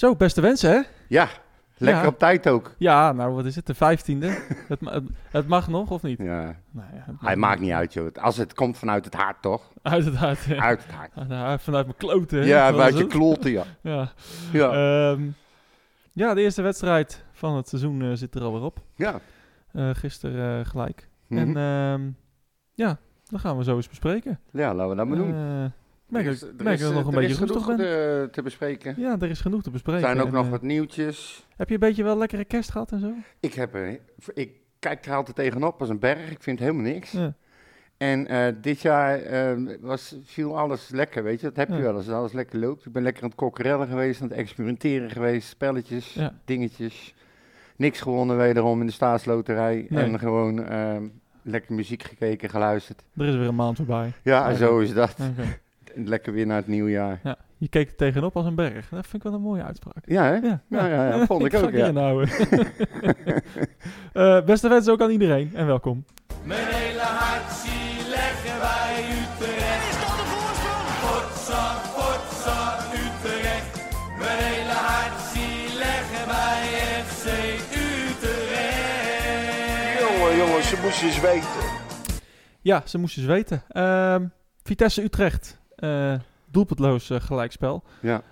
Zo, beste wensen, hè? Ja, lekker Ja. op tijd ook. Ja, nou, wat is het? De vijftiende? het, ma- het, mag nog, of niet? Ja. Nou ja, het Hij maakt niet uit, joh. Als het komt vanuit het hart, toch? Uit het hart, ja. Uit het hart. Hart, Vanuit mijn kloten. Ja, buiten je kloten, ja. Ja. Ja. Ehm, ja, de eerste wedstrijd van het seizoen eh, zit er alweer op. ja. Eh gisteren eh, gelijk. Mhm. En ehm, ja, dan gaan we zo eens bespreken. ja, laten we dat maar doen. Ik merk, Er is- er merk dat nog een er beetje genoeg ben. eh, te bespreken. Ja, er is genoeg te Er bespreken. zijn ook En, nog eh, wat nieuwtjes. Heb je een beetje wel lekkere kerst gehad en zo? Ik, heb er, ik kijk er altijd tegenop als een berg. Ik vind helemaal niks. Ja. En eh, dit jaar was, viel alles lekker, weet je. Dat heb je wel als alles lekker loopt. Ik ben lekker aan het kokkerellen geweest, aan het experimenteren geweest. Spelletjes, Ja. dingetjes. Niks gewonnen wederom in de staatsloterij. Nee. En gewoon lekker muziek gekeken, geluisterd. Er is weer een maand voorbij. Ja, zo is dat. Lekker weer naar het nieuwjaar. Ja, je keek er tegenop als een berg. Dat vind ik wel een mooie uitspraak. Ja, hè? Ja, Ja, ja, ja, vond ik ook, ja. Eh, beste wensen ook aan iedereen en welkom. Mijn hele hart zie leggen wij Utrecht. Is dat de voorsprong? Potsa, potsa, Utrecht. Mijn hele hart zie leggen wij FC Utrecht. Jongen, jongen, ze moesten eens weten. Ja, ze moesten eens weten. Ehm, Vitesse Utrecht. Eh doelpuntloos eh, gelijkspel. Ja.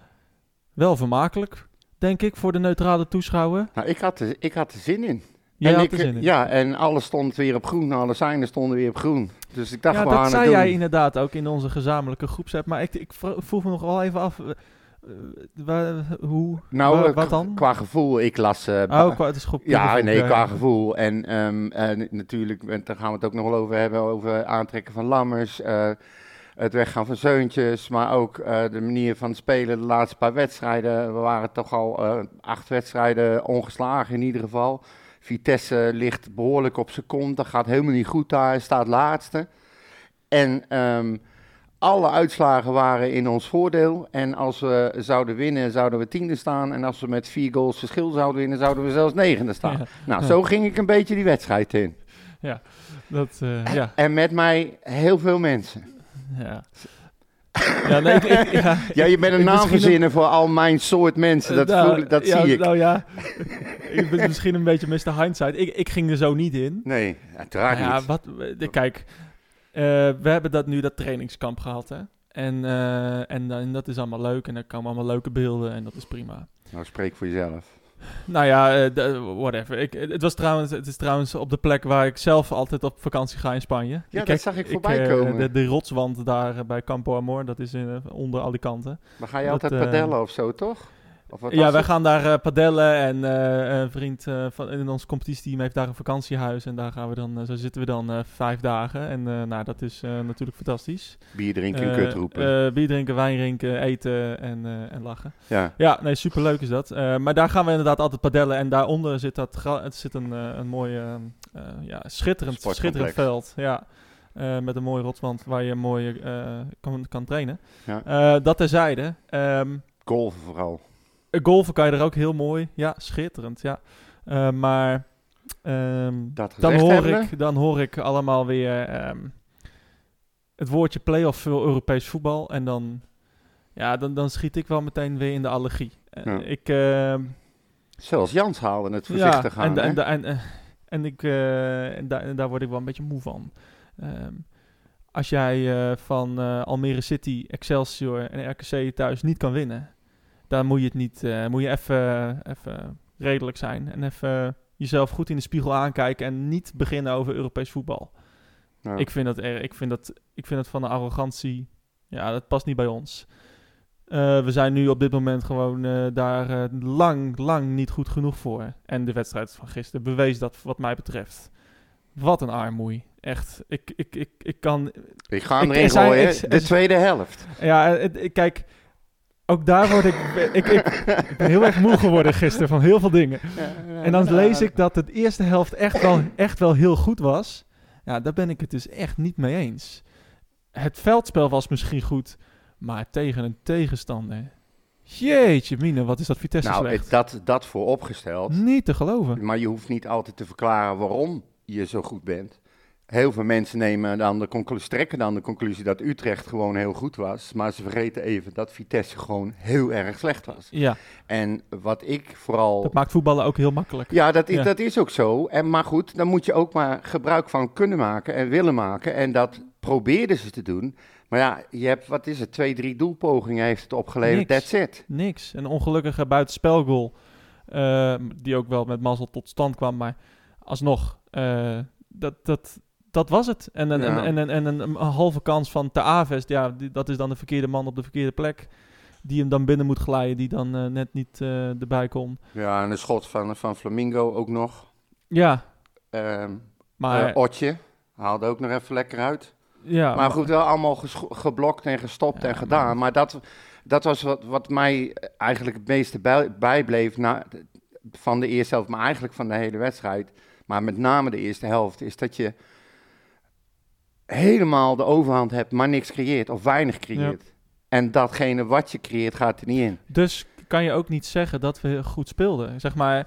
Wel vermakelijk, denk ik, voor de neutrale toeschouwer. Nou, ik had, er, ik had er zin in. Jij en had ik, er zin in. Ja, en alles stond weer op groen. Alle seinen stonden weer op groen. Dus ik dacht, Ja, dat zei jij inderdaad ook in onze gezamenlijke groepsapp. Maar ik, ik vro- vroeg me nog wel even af. eh, waar- hoe? Nou, wa- wat dan? Qua gevoel, ik las... ba- Oh, qua, het is goed. ja, nee, ja. qua gevoel. En, ehm, en natuurlijk, en daar gaan we het ook nog wel over hebben, over aantrekken van Lammers, eh, het weggaan van Zeuntjes, maar ook eh, de manier van spelen de laatste paar wedstrijden. We waren toch al eh, acht wedstrijden ongeslagen in ieder geval. Vitesse ligt behoorlijk op zijn kont, dat gaat helemaal niet goed daar, staat laatste. En ehm, alle uitslagen waren in ons voordeel. En als we zouden winnen, zouden we tiende staan. En als we met vier goals verschil zouden winnen, zouden we zelfs negende staan. Ja. Nou, Ja. zo ging ik een beetje die wedstrijd in. Dat, eh, ja. En met mij heel veel mensen. Ja. Ja, nee, ik, ik- ja, Ja, je bent een naam verzinnen voor al mijn soort mensen. Dat, Nou, voel, dat ja, zie ik. Nou ja, ik ben misschien een beetje Mr. Hindsight. Ik, ik ging er zo niet in. Nee, uiteraard Nou ja, niet. wat, eh, kijk, eh, we hebben dat nu dat trainingskamp gehad, hè. En, eh, en, en dat is allemaal leuk en er komen allemaal leuke beelden en dat is prima. Nou, spreek voor jezelf. Nou ja, eh, whatever. Ik, het, was trouwens, het is trouwens op de plek waar ik zelf altijd op vakantie ga in Spanje. Ja, Ik dat zag ik voorbij eh, komen. De, de rotswand daar eh, bij Campo Amor, dat is in, onder Alicante. Maar ga je dat, altijd padellen of zo, toch? Of wat ja, wij gaan daar eh, padellen en eh, een vriend eh, van, in ons competitieteam heeft daar een vakantiehuis. En daar gaan we dan, zo zitten we dan vijf dagen. En nou, dat is natuurlijk fantastisch. Bier drinken en kut roepen. bier drinken, wijn drinken, eten en, en lachen. ja. Ja, nee, superleuk is dat. Maar daar gaan we inderdaad altijd padellen. En daaronder zit, dat het zit een, een mooi, ja, schitterend, schitterend veld. Ja. Met een mooie rotswand waar je mooi kan, kan trainen. Ja. Dat terzijde. Ehm Golven vooral. Eh, golfen kan je er ook heel mooi. Ja, schitterend. Ja. Eh, maar ehm, dan, hoor ik, dan hoor ik allemaal weer ehm, het woordje play-off voor Europees voetbal. En dan, ja, dan, dan schiet ik wel meteen weer in de allergie. Eh, Ja. Ik, ehm, Zelfs Jans haalde het voorzichtig ja, aan. en, en, en, eh, en, ik, en, da- en daar word ik wel een beetje moe van. Als jij van Almere City, Excelsior en RKC thuis niet kan winnen, dan moet je het niet, eh, moet je even, even redelijk zijn en even jezelf goed in de spiegel aankijken en niet beginnen over Europees voetbal. Nou, Ik vind dat er, ik vind dat, ik vind dat van de arrogantie, ja, dat past niet bij ons. Eh, we zijn nu op dit moment gewoon eh, daar lang, lang niet goed genoeg voor. En de wedstrijd van gisteren bewees dat wat mij betreft. Wat een armoei. Echt. Ik, ik, ik, ik kan... ik ga hem erin er gooien. de tweede helft. Ja, kijk... Ook daar word ik, ik, ik... Ik ben heel erg moe geworden gisteren van heel veel dingen. En dan lees ik dat het eerste helft echt wel, echt wel heel goed was. Ja, daar ben ik het dus echt niet mee eens. Het veldspel was misschien goed, maar tegen een tegenstander. Jeetje mine, wat is dat Vitesse Nou, slecht. ik- dat, dat vooropgesteld. Niet te geloven. Maar je hoeft niet altijd te verklaren waarom je zo goed bent. Heel veel mensen nemen dan de conclusie, trekken dan de conclusie dat Utrecht gewoon heel goed was. Maar ze vergeten even dat Vitesse gewoon heel erg slecht was. Ja, En wat ik vooral. dat maakt voetballen ook heel makkelijk. Ja, dat is, Ja. dat is ook zo. En, maar goed, dan moet je ook maar gebruik van kunnen maken en willen maken. En dat probeerden ze te doen. Maar ja, je hebt, wat is het, twee, drie doelpogingen heeft het opgeleverd. Niks. That's it. Niks. Een ongelukkige buitenspelgoal. eh, die ook wel met mazzel tot stand kwam. Maar alsnog, eh, dat, dat, dat was het. En, een Ja. en, en, en, een, een halve kans van Te Aves. Ja, die- dat is dan de verkeerde man op de verkeerde plek. Die hem dan binnen moet glijden. Die dan eh, net niet eh, erbij komt. Ja, en een schot van, van Flamingo ook nog. Ja, Ehm maar... eh, Otje haalde ook nog even lekker uit. ja, maar goed, wel allemaal geblokt en gestopt Ja, en gedaan. Maar dat, dat was wat, wat mij eigenlijk het meeste bij, bijbleef na, van de eerste helft, maar eigenlijk van de hele wedstrijd. Maar met name de eerste helft, is dat je helemaal de overhand hebt, maar niks creëert of weinig creëert. En datgene wat je creëert gaat er niet in. Dus kan je ook niet zeggen dat we goed speelden. Zeg maar,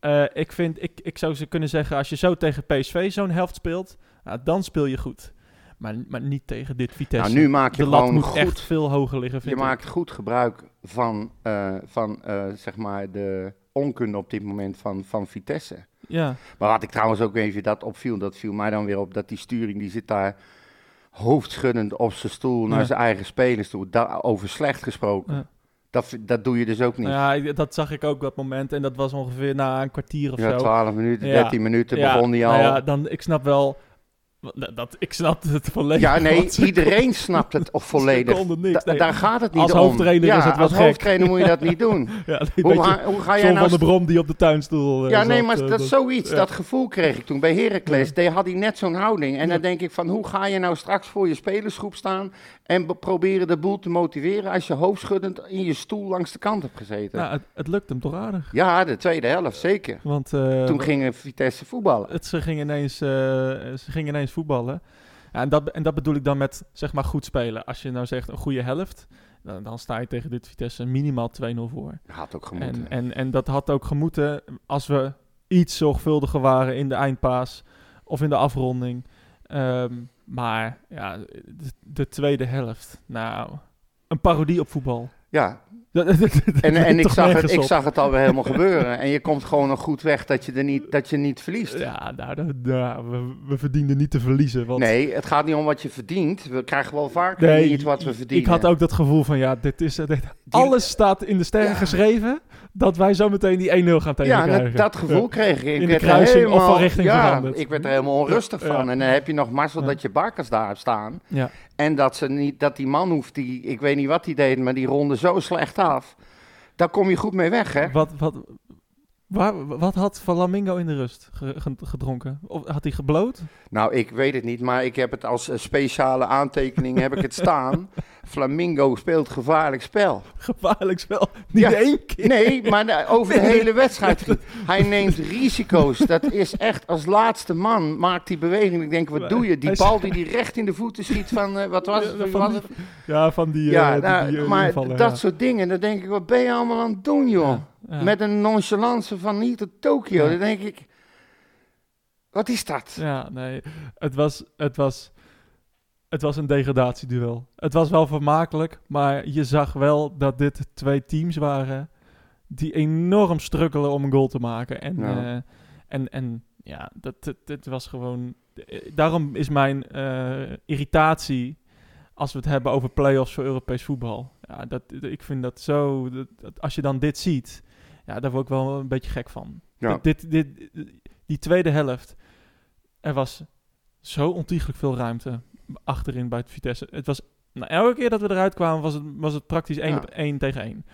eh, ik, vind, ik, ik zou ze kunnen zeggen, als je zo tegen PSV zo'n helft speelt, nou, dan speel je goed. Maar, maar niet tegen dit Vitesse. Nou, nu maak je de lat moet goed echt veel hoger liggen, Je vind ik. maakt goed gebruik van, eh, van eh, zeg maar de onkunde op dit moment van, van Vitesse. Ja, Maar wat ik trouwens ook even dat opviel, dat viel mij dan weer op, dat die sturing, die zit daar hoofdschuddend op zijn stoel naar Ja. zijn eigen spelers toe. Da over slecht gesproken. Ja. Dat, dat doe je dus ook niet. ja, dat zag ik ook dat moment. En dat was ongeveer na een kwartier of Ja, zo. 12 minuten, Ja. 13 minuten begon die al. nou Ja, ja, dan, ik snap wel... Dat, dat- ik snap het volledig. nee, want ze- iedereen snapt het of volledig. Niks, Da- nee. daar gaat het niet Als om. hoofdtrainer ja, is het wel als gek. hoofdtrainer moet je dat niet doen. Ja, een hoe, ga, hoe ga jij John nou... van de Brom die op de tuinstoel eh, Ja, nee, maar eh, dat is zoiets. ja. Dat gevoel kreeg ik toen bij Heracles. Die had hij net zo'n houding. En Ja. dan denk ik van, hoe ga je nou straks voor je spelersgroep staan... en be- proberen de boel te motiveren... als je hoofdschuddend in je stoel langs de kant hebt gezeten? Het, het lukt hem toch aardig. Ja, de tweede helft, zeker. Want eh, Toen ging Vitesse voetballen. het, ze, gingen ineens, eh, ze gingen ineens voetballen. Ja, en, dat, en dat bedoel ik dan met zeg maar goed spelen. Als je nou zegt een goede helft, dan, dan sta je tegen dit Vitesse minimaal 2-0 voor. Had ook gemoeten. En, en, en dat had ook gemoeten als we iets zorgvuldiger waren in de eindpaas of in de afronding. Ehm, maar ja, de, de tweede helft, nou, een parodie op voetbal. Ja, en, en ik, zag het, ik zag het alweer helemaal gebeuren. En je komt gewoon nog goed weg dat je, er niet, dat je niet verliest. Ja, nou, dat- nou, we, we verdienden niet te verliezen. Want Nee, het gaat niet om wat je verdient. We krijgen wel vaker Nee, niet wat we verdienen. ik had ook dat gevoel van, ja, dit is, dit, alles staat in de sterren Ja. geschreven dat wij zo meteen die 1-0 gaan Ja, tegenkrijgen. dat, dat gevoel kreeg ik. ik de werd er kruising of van helemaal- richting ja, veranderd. ik werd er helemaal onrustig Ja. van. En dan heb je nog mazzel Ja. dat je Barkers daar hebt staan. En dat, ze niet, dat die man hoeft, die, ik weet niet wat hij deed, maar die ronde zo slecht af. Daar kom je goed mee weg, hè? Wat, wat, waar, wat had Flamingo in de rust ge- ge- gedronken? Of had hij gebloot? Nou, ik weet het niet, maar ik heb het als speciale aantekening heb ik het staan. Flamingo speelt gevaarlijk spel. Gevaarlijk spel. Niet Ja. één keer. Nee, maar over de hele wedstrijd. Hij neemt risico's. Dat is echt als laatste man maakt die beweging. Ik denk, wat doe je? Die bal die die recht in de voeten schiet van, eh, wat was het? Ja, van was die- het? Ja, van die... Ja, eh, die- nou, die, eh, maar invallen, dat ja. soort dingen, dan denk ik, wat ben je allemaal aan het doen, joh? Ja. Met een nonchalance van niet tot Tokio. Dan denk ik, wat is dat? Ja, nee. Het was, het was, het was een degradatieduel. Het was wel vermakelijk, maar je zag wel dat dit twee teams waren die enorm struggelen om een goal te maken. En, Ja. eh, en, en ja, dat, dat was gewoon... eh, Daarom is mijn eh, irritatie als we het hebben over play-offs voor Europees voetbal. Ja, dat, ik vind dat zo... Dat, dat als je dan dit ziet, ja, daar word ik wel een beetje gek van. Ja. Dit, dit, dit, die tweede helft, er was zo ontiegelijk veel ruimte achterin bij het Vitesse. Het was, nou, elke keer dat we eruit kwamen, was het, was het praktisch één, Ja. op één tegen één.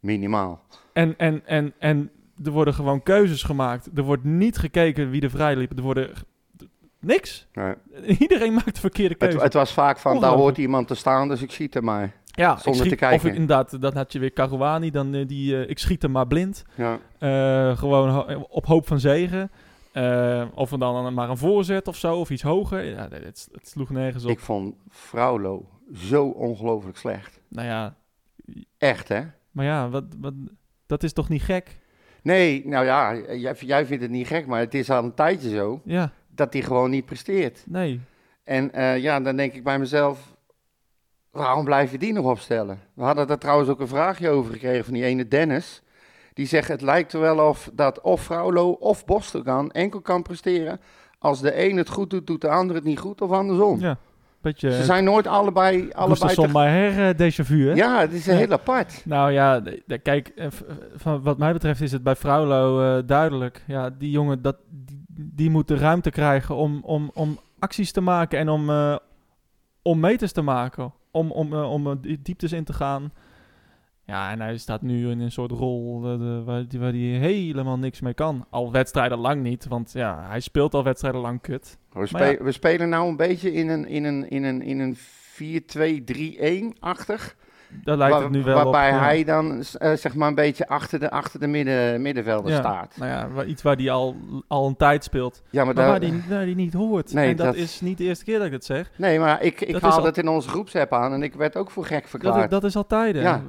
Minimaal. En, en, en, en er worden gewoon keuzes gemaakt. Er wordt niet gekeken wie er vrij liep. Er worden niks. Nee. Iedereen maakt de verkeerde Het, keuze. het was vaak van, daar hoort iemand te staan, dus ik schiet er maar. ja, zonder te kijken. Of inderdaad, dan had je weer Caruani. Dan eh, die, eh, ik schiet hem maar blind. Ja. Eh, gewoon ho- op hoop van zegen. Eh, of dan maar een voorzet of zo, of iets hoger. Ja, het, het sloeg nergens op. Ik vond Fraulo zo ongelooflijk slecht. Nou ja, Echt, hè? maar ja, wat, wat, dat is toch niet gek? Nee, nou ja, jij, jij vindt het niet gek, maar het is al een tijdje zo. Ja, dat hij gewoon niet presteert. Nee. En eh, ja, dan denk ik bij mezelf, waarom blijf je die nog opstellen? We hadden daar trouwens ook een vraagje over gekregen van die ene Dennis. Die zegt, het lijkt er wel of dat of Fraulo of Bostogan enkel kan presteren. Als de een het goed doet, doet de ander het niet goed of andersom. Ja. Beetje Ze zijn nooit allebei, allebei Gustafsson te- her uh, déjà vu, hè? Ja, het is Ja. heel apart. Nou ja, kijk, eh, v- van wat mij betreft is het bij Fraulo eh, duidelijk. Ja, die jongen, dat, die, die moet de ruimte krijgen om, om, om acties te maken en om, eh, om meters te maken. Om, om, eh, om eh, die dieptes in te gaan. Ja, en hij staat nu in een soort rol eh, de- waar, die, waar hij helemaal niks mee kan. Al wedstrijden lang niet, want ja, hij speelt al wedstrijden lang kut. We, ja. spe- we spelen nou een beetje in een, in een, in een, in een 4-2-3-1-achtig. Daar lijkt Waar- het nu wel waarbij op. hij dan eh, zeg maar een beetje achter de, achter de midden, middenvelder Ja, staat. Nou ja, iets waar hij al, al een tijd speelt. Ja, maar, Maar daar- waar die, waar die niet hoort. Nee, en dat, dat- is niet de eerste keer dat ik het zeg. Nee, maar ik, ik Dat het in onze groepsapp aan en ik werd ook voor gek Dat, verklaard. is- dat is al tijden. Ja.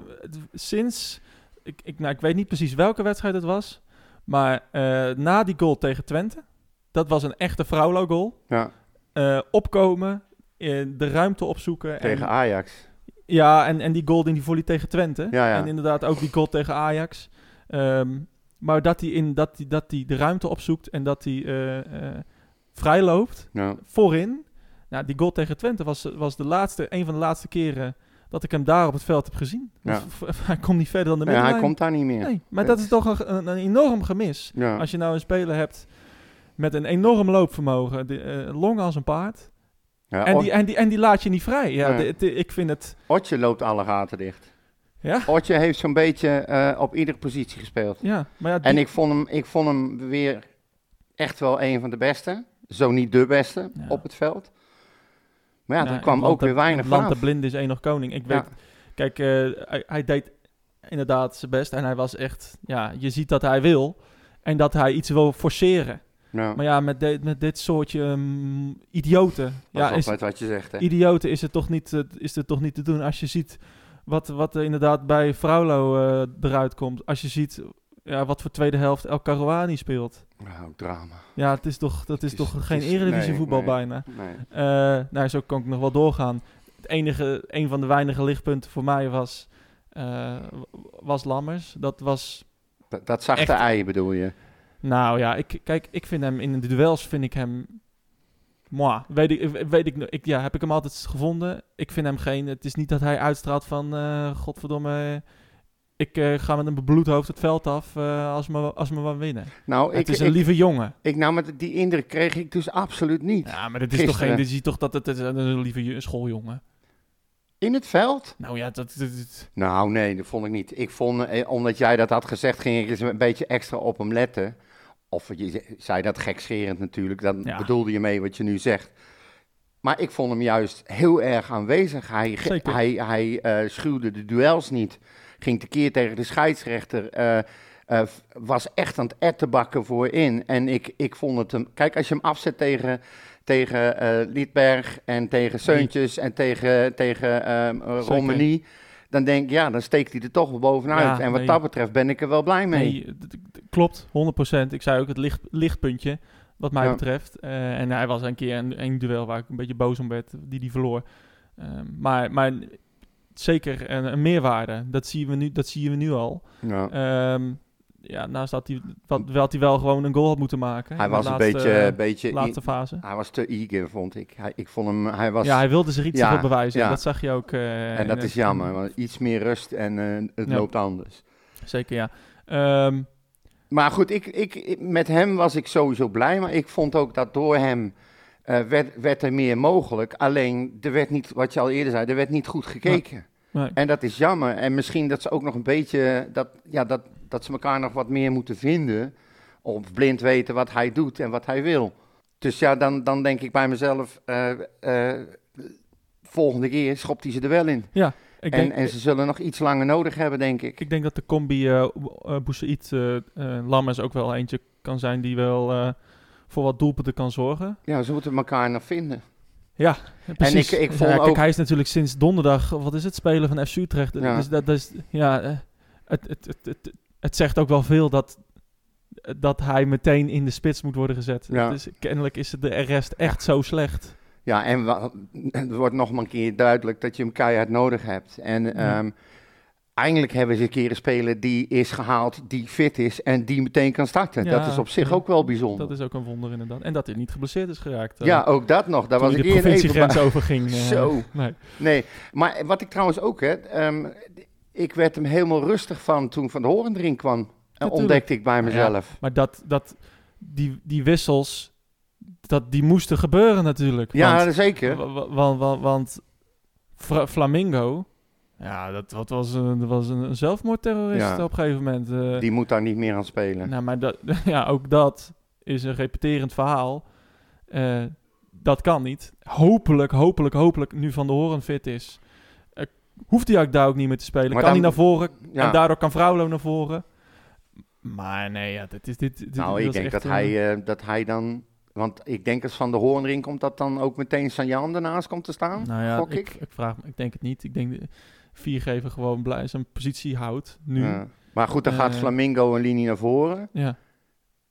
Sinds, ik, ik, nou, ik weet niet precies welke wedstrijd het was. Maar eh, na die goal tegen Twente, dat was een echte Fraulo goal. ja, Eh, opkomen, eh, de ruimte opzoeken. tegen en, Ajax. Ja, en, en die goal in die volley tegen Twente. Ja, ja. En inderdaad ook die goal tegen Ajax. Ehm, maar dat hij in, dat die, dat die de ruimte opzoekt en dat hij eh, eh, vrij loopt Ja. voorin. Nou, die goal tegen Twente was, was de laatste, een van de laatste keren dat ik hem daar op het veld heb gezien. Ja. Hij komt niet verder dan de Ja, middenlijn. hij komt daar niet meer. Nee, maar dat is toch een, een, enorm gemis. Ja. Als je nou een speler hebt met een enorm loopvermogen, de, eh, long als een paard. Ja, En die, en, die, en die laat je niet vrij. Ja, Ja. de- de- ik vind het... Otje loopt alle gaten dicht. Ja, Otje heeft zo'n beetje eh, op iedere positie gespeeld. ja maar ja, die- En ik vond, hem, ik vond hem weer echt wel een van de beste. Zo niet de beste Ja. op het veld. Maar ja, er kwam ook weer weinig van. de blind is één nog koning. Ik weet, kijk, eh, hij, hij deed inderdaad zijn best en hij was echt, ja, je ziet dat hij wil en dat hij iets wil forceren. Maar ja, met, de- met dit soortje mm, idioten, ja, is, wat, wat je zegt. Hè? idioten is het toch niet, eh, is het toch niet te doen. Als je ziet wat, wat er inderdaad bij Fraulo eh, eruit komt, als je ziet ja, wat voor tweede helft El Karouani speelt. Ook drama. Ja, het is toch, dat is, toch geen is- eredivisie nee, voetbal nee. bijna. Nee. Eh, nou, zo kan ik nog wel doorgaan. Het enige, een van de weinige lichtpunten voor mij was, eh, was Lammers. Dat was, Dat, dat zachte Echt. ei bedoel je? Nou ja, ik, kijk, ik vind hem in de duels, vind ik hem, moi, weet ik, weet ik, ik, ja, heb ik hem altijd gevonden. Ik vind hem geen, het is niet dat hij uitstraalt van, eh, godverdomme, ik eh, ga met een bebloed hoofd het veld af eh, als, me, als me maar winnen. Nou, het ik, is een ik, lieve jongen. ik, nou, met die indruk kreeg ik dus absoluut niet. Ja, maar dit is toch geen, dit is toch dat het, het een lieve schooljongen. In het veld? Nou ja, dat, dat, dat- Nou, nee, dat vond ik niet. Ik vond, eh, omdat jij dat had gezegd, ging ik eens een beetje extra op hem letten. Of je ze- zei dat gekscherend natuurlijk, dan Ja. bedoelde je mee wat je nu zegt. Maar ik vond hem juist heel erg aanwezig. Hij, Zeker. hij, hij eh, schuwde de duels niet. Ging tekeer tegen de scheidsrechter. eh, eh, was echt aan het ettenbakken voorin. En ik, ik vond het hem... Kijk, als je hem afzet tegen, tegen Liedberg en tegen Seuntjes en tegen, tegen ehm, eh. Romani... Dan denk ik, ja, dan steekt hij er toch wel bovenuit. Ja, en wat nee. dat betreft ben ik er wel blij mee. Nee, klopt, 100%. Ik zei ook het licht, lichtpuntje, wat mij Ja. betreft. Eh, en hij was een keer een, een duel waar ik een beetje boos om werd, die die verloor. Ehm, maar, maar zeker een, een meerwaarde, dat zien we nu, dat zien we nu al. Ja. Ehm, ja, naast dat hij, wat, wel had hij wel gewoon een goal had moeten maken. hij was een beetje... beetje laatste fase. hij was te eager, vond ik. Hij, ik vond hem... Hij was, Ja, hij wilde zich iets Ja, bewijzen. ja. Dat zag je ook. eh, en dat is jammer, want iets meer rust en het Ja. loopt anders. Zeker, ja. Ehm, Maar goed, ik, ik, met hem was ik sowieso blij, maar ik vond ook dat door hem eh, werd, werd er meer mogelijk. Alleen, er werd niet, wat je al eerder zei, er werd niet goed gekeken. nee. En dat is jammer. En misschien dat ze ook nog een beetje, dat, ja, dat, dat ze elkaar nog wat meer moeten vinden. Of blind weten wat hij doet en wat hij wil. Dus ja, dan, dan denk ik bij mezelf, eh, eh, volgende keer schopt hij ze er wel in. ik, En, denk, en ze zullen nog iets langer nodig hebben, denk ik. ik denk dat de combi uh, Boussaïd eh, Lammers ook wel eentje kan zijn die wel voor wat doelpunten kan zorgen. Ja, ze moeten elkaar nog vinden. Ja, precies. ik- ik Ja, vond kijk, ook- hij is natuurlijk sinds donderdag, wat is het, spelen van FC Utrecht. Ja. Dus dat, dat is, ja, het, het, het, het, het zegt ook wel veel dat dat hij meteen in de spits moet worden gezet. Ja. Dus kennelijk is de rest echt zo slecht. Ja, en het wordt nog maar een keer duidelijk dat je hem keihard nodig hebt. En ehm, eindelijk hebben ze een keer een speler die is gehaald, die fit is en die meteen kan starten. Ja, dat is op zich ja. ook wel bijzonder. Dat is ook een wonder inderdaad. En dat hij niet geblesseerd is geraakt. eh, ja, ook dat nog. Daar was ik de eerder even provinciegrens overging. eh, Zo. Nee. Nee, maar wat ik trouwens ook, hè, ehm, ik werd hem helemaal rustig van toen Van de Horen erin kwam. En ontdekte ik bij Ja, mezelf. Maar dat, dat, die, die wissels, dat, die moesten gebeuren natuurlijk. Ja, want, zeker. wa- wa- wa- want Fra- Flamingo, ja, dat, dat was, een, dat was een zelfmoordterrorist Ja. op een gegeven moment. eh. Die moet daar niet meer aan spelen. Nou, maar dat, ja, ook dat is een repeterend verhaal. Eh, dat kan niet. Hopelijk, hopelijk, hopelijk, nu Van de Horen fit is. eh, hoeft hij ook daar ook niet meer te spelen. Maar kan hij naar voren Ja. en daardoor kan Vrouwlo naar voren. Maar nee, ja, dit is dit. dit nou, ik denk dat hij, dat hij dan... Want ik denk als Van de Hoorn erin komt, dat dan ook meteen Sanjan ernaast komt te staan. Nou ja, ik, ik. ik vraag me, ik denk het niet. Ik denk de viergever gewoon blij zijn positie houdt nu. Ja. Ja. Maar goed, dan gaat Eh. Flamingo een linie naar voren.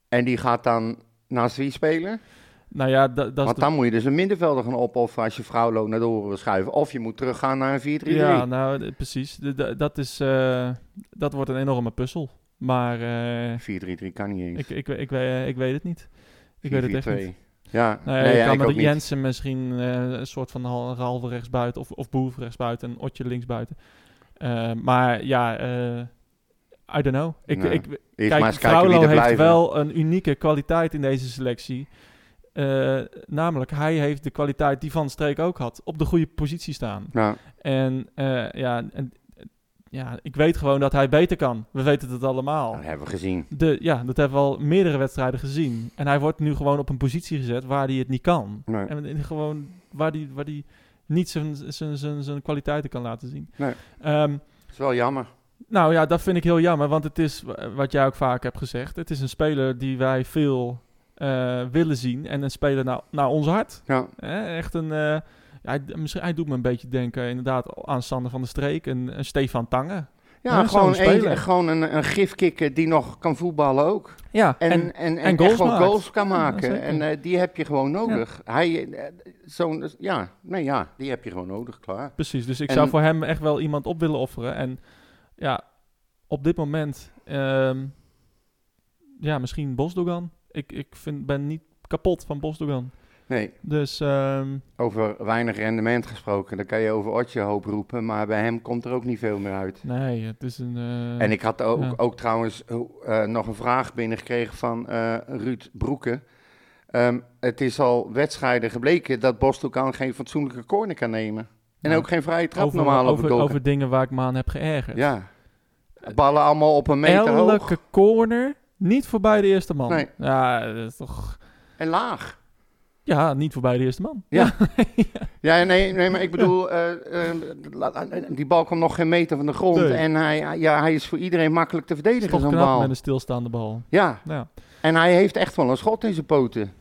En die gaat dan naast wie spelen? Nou ja, da- dat Want de- dan moet je dus een middenvelder gaan opofferen als je Vrouwlo naar de wil schuiven. Of je moet teruggaan naar een 4-3-3. Ja, nou, precies. Dat, is, eh, dat wordt een enorme puzzel. Maar eh, 4-3-3 kan niet eens. ik, ik, ik, weet, ik weet het niet. Ik weet het echt 4-4-2. niet. Ja, Nou nee, je ja, kan met niet. Jensen misschien eh, een soort van hal- halve rechtsbuiten of, of Boef rechtsbuiten en Otje linksbuiten. Eh, maar ja, eh I don't know. Ik, Nou, ik, Kijk, Fraulo heeft blijven. wel een unieke kwaliteit in deze selectie. Namelijk, hij heeft de kwaliteit die Van Streek ook had. Op de goede positie staan. Ja, En ja, en, ja, ik weet gewoon dat hij beter kan. We weten het allemaal. dat hebben we gezien. De, ja, dat hebben we al meerdere wedstrijden gezien. En hij wordt nu gewoon op een positie gezet waar hij het niet kan. Nee. En gewoon waar hij waar die niet zijn, zijn, zijn, zijn kwaliteiten kan laten zien. Nee. Ehm, Dat is wel jammer. nou ja, dat vind ik heel jammer, want het is wa- wat jij ook vaak hebt gezegd. Het is een speler die wij veel eh, willen zien en een speler naar, naar ons hart. Ja, echt een, eh, hij, misschien, hij doet me een beetje denken inderdaad aan Sander van der Streek en, en Stefan Tange. ja, Ja, gewoon, een, gewoon een, een gifkikker die nog kan voetballen ook. Ja, En, en, en, goals goals kan Ja, maken. en eh, die heb je gewoon nodig. Hij, eh, zo'n, ja, nee, ja, die heb je gewoon nodig, klaar. precies. Dus ik En- zou voor hem echt wel iemand op willen offeren. En ja, op dit moment, ehm, ja, misschien Bosdogan. Ik, ik vind, ben niet kapot van Bosdogan. Nee, Dus ehm, over weinig rendement gesproken, dan kan je over Otje hoop roepen, maar bij hem komt er ook niet veel meer uit. nee, het is een... eh, En ik had ook, ja. ook trouwens eh, nog een vraag binnengekregen van eh, Ruud Broeken. Ehm, het is al wedstrijden gebleken dat Boston geen fatsoenlijke corner kan nemen. En Nou, ook geen vrije trap over, normaal over, over dingen waar ik me aan heb geërgerd. Ja. Ballen allemaal op een meter hoog Elke corner, niet voorbij de eerste man. Nee. Ja, dat is toch... en laag. Ja, niet voorbij de eerste man. Ja. Ja, nee, nee maar ik bedoel, eh, eh, la- die bal kwam nog geen meter van de grond. Nee. En hij, ja, hij is voor iedereen makkelijk te verdedigen, zo'n bal. met een stilstaande bal. Ja, Ja, en hij heeft echt wel een schot in zijn poten.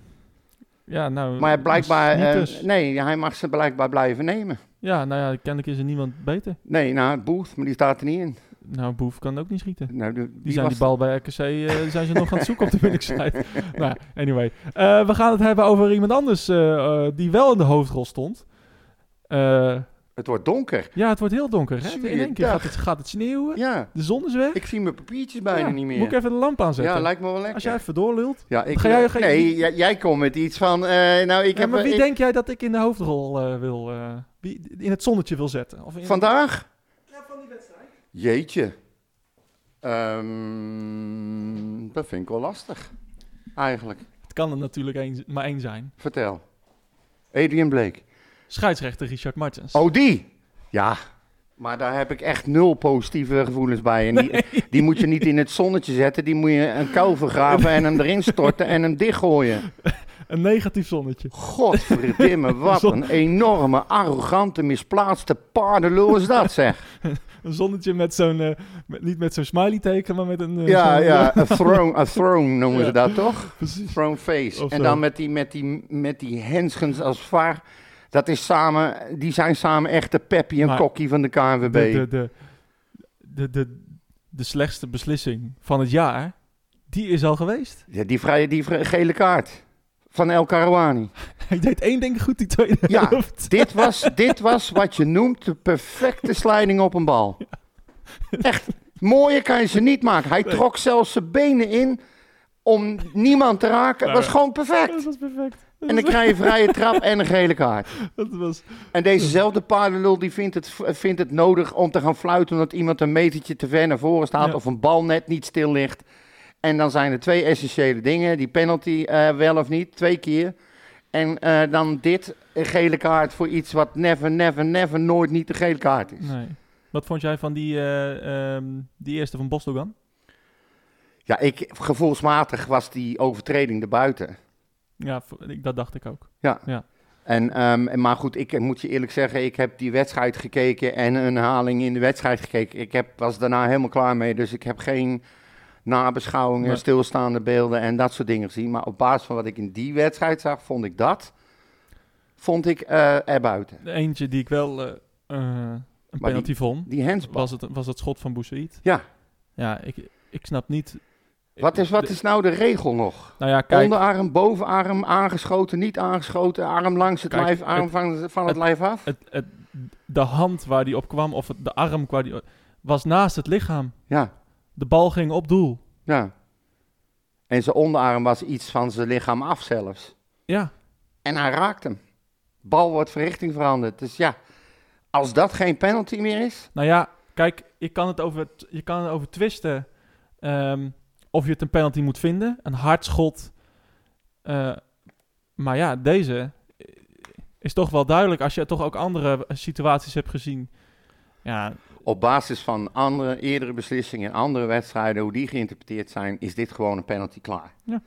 ja nou... Maar blijkbaar, eh, dus. nee, hij mag ze blijkbaar blijven nemen. Ja, nou ja, kennelijk is er niemand beter. Nee, nou, Booth, maar die staat er niet in. Nou, Boef kan ook niet schieten. Nou, de- Die zijn die bal bij RKC eh, zijn ze nog aan het zoeken op de winningssite. nou, anyway. Eh, we gaan het hebben over iemand anders eh, die wel in de hoofdrol stond. Het wordt donker. ja, het wordt heel donker. Hè? In één keer gaat het, gaat het sneeuwen. Ja, De zon is weg. ik zie mijn papiertjes bijna Ja, niet meer. Moet ik even de lamp aanzetten? ja, lijkt me wel lekker. Als jij even doorlult. ja, ik, Ga jij- ga nee, jij, jij komt met iets van, nou, ik Ja, heb... maar wie ik- denk jij dat ik in de hoofdrol wil... wie in het zonnetje wil zetten? Of in, Vandaag? Ja, van die wedstrijd. Jeetje. Ehm, dat vind ik wel lastig. Eigenlijk. Het kan er natuurlijk één- maar één zijn. Vertel. Adrian Blake. Scheidsrechter Richard Martens. Oh, die? Ja. Maar daar heb ik echt nul positieve gevoelens bij. En die, die moet je niet in het zonnetje zetten. Die moet je een kuil vergraven en hem erin storten en hem dichtgooien. Een negatief zonnetje. Godverdimme, wat een enorme, arrogante, misplaatste paardenlul is dat, zeg. Een zonnetje met zo'n... eh, met, niet met zo'n smiley teken, maar met een... eh, Ja, ja, a throne, a throne noemen Ja. ze dat, toch? Precies. Throne face. Of En zo. dan met die, met die, met die henschens als vaar. Dat is samen, die zijn samen echt de Peppy en Kokkie van de KNVB. De, de, de, de, de, slechtste beslissing van het jaar, Die is al geweest. Ja, die, vrije, die gele kaart van El Karouani. Hij deed één ding goed, die tweede Ja, helft. dit was, dit was wat je noemt de perfecte sliding op een bal. Echt, mooier kan je ze niet maken. Hij trok zelfs zijn benen in om niemand te raken. Het was gewoon Dat perfect. was perfect. En dan krijg je vrije trap en een gele kaart. Dat was... En dezezelfde paardenlul die vindt het, vindt het nodig om te gaan fluiten omdat iemand een metertje te ver naar voren staat Ja. of een bal net niet stil ligt. En dan zijn er twee essentiële dingen, die penalty eh, wel of niet, twee keer. En eh, dan dit, een gele kaart voor iets wat never, never, never, nooit niet de gele kaart is. Nee. Wat vond jij van die, eh, ehm, die eerste van Bosdogan? Ja, ik, gevoelsmatig was die overtreding erbuiten. Ja, dat dacht ik ook. En, ehm, en maar goed, ik moet je eerlijk zeggen, ik heb die wedstrijd gekeken en een herhaling in de wedstrijd gekeken. Ik heb, was daarna helemaal klaar mee, dus ik heb geen nabeschouwingen, Nee. stilstaande beelden en dat soort dingen gezien. Maar op basis van wat ik in die wedstrijd zag, vond ik dat, vond ik eh erbuiten. De eentje die ik wel eh, eh, een penalty vond, Die handsbal. was het, was het schot van Boussaïd. Ja, Ja, ik, ik snap niet... wat is, wat is nou de regel nog? Nou ja, kijk, Onderarm, bovenarm, aangeschoten, niet aangeschoten, arm langs het Kijk, lijf, arm het- van, van het, het- lijf af? het, het, de hand waar die op kwam, of de arm waar die... was naast het lichaam. Ja, De bal ging op doel. ja. En zijn onderarm was iets van zijn lichaam af zelfs. Ja, En hij raakt hem. Bal wordt van richting veranderd. Dus ja, als dat geen penalty meer is. nou ja, kijk, je kan het over, je kan het over twisten ehm, of je het een penalty moet vinden. Een hard schot. Eh, maar ja, deze is toch wel duidelijk als je toch ook andere situaties hebt gezien. Ja, Op basis van andere eerdere beslissingen, andere wedstrijden, hoe die geïnterpreteerd zijn, is dit gewoon een penalty klaar. Ja.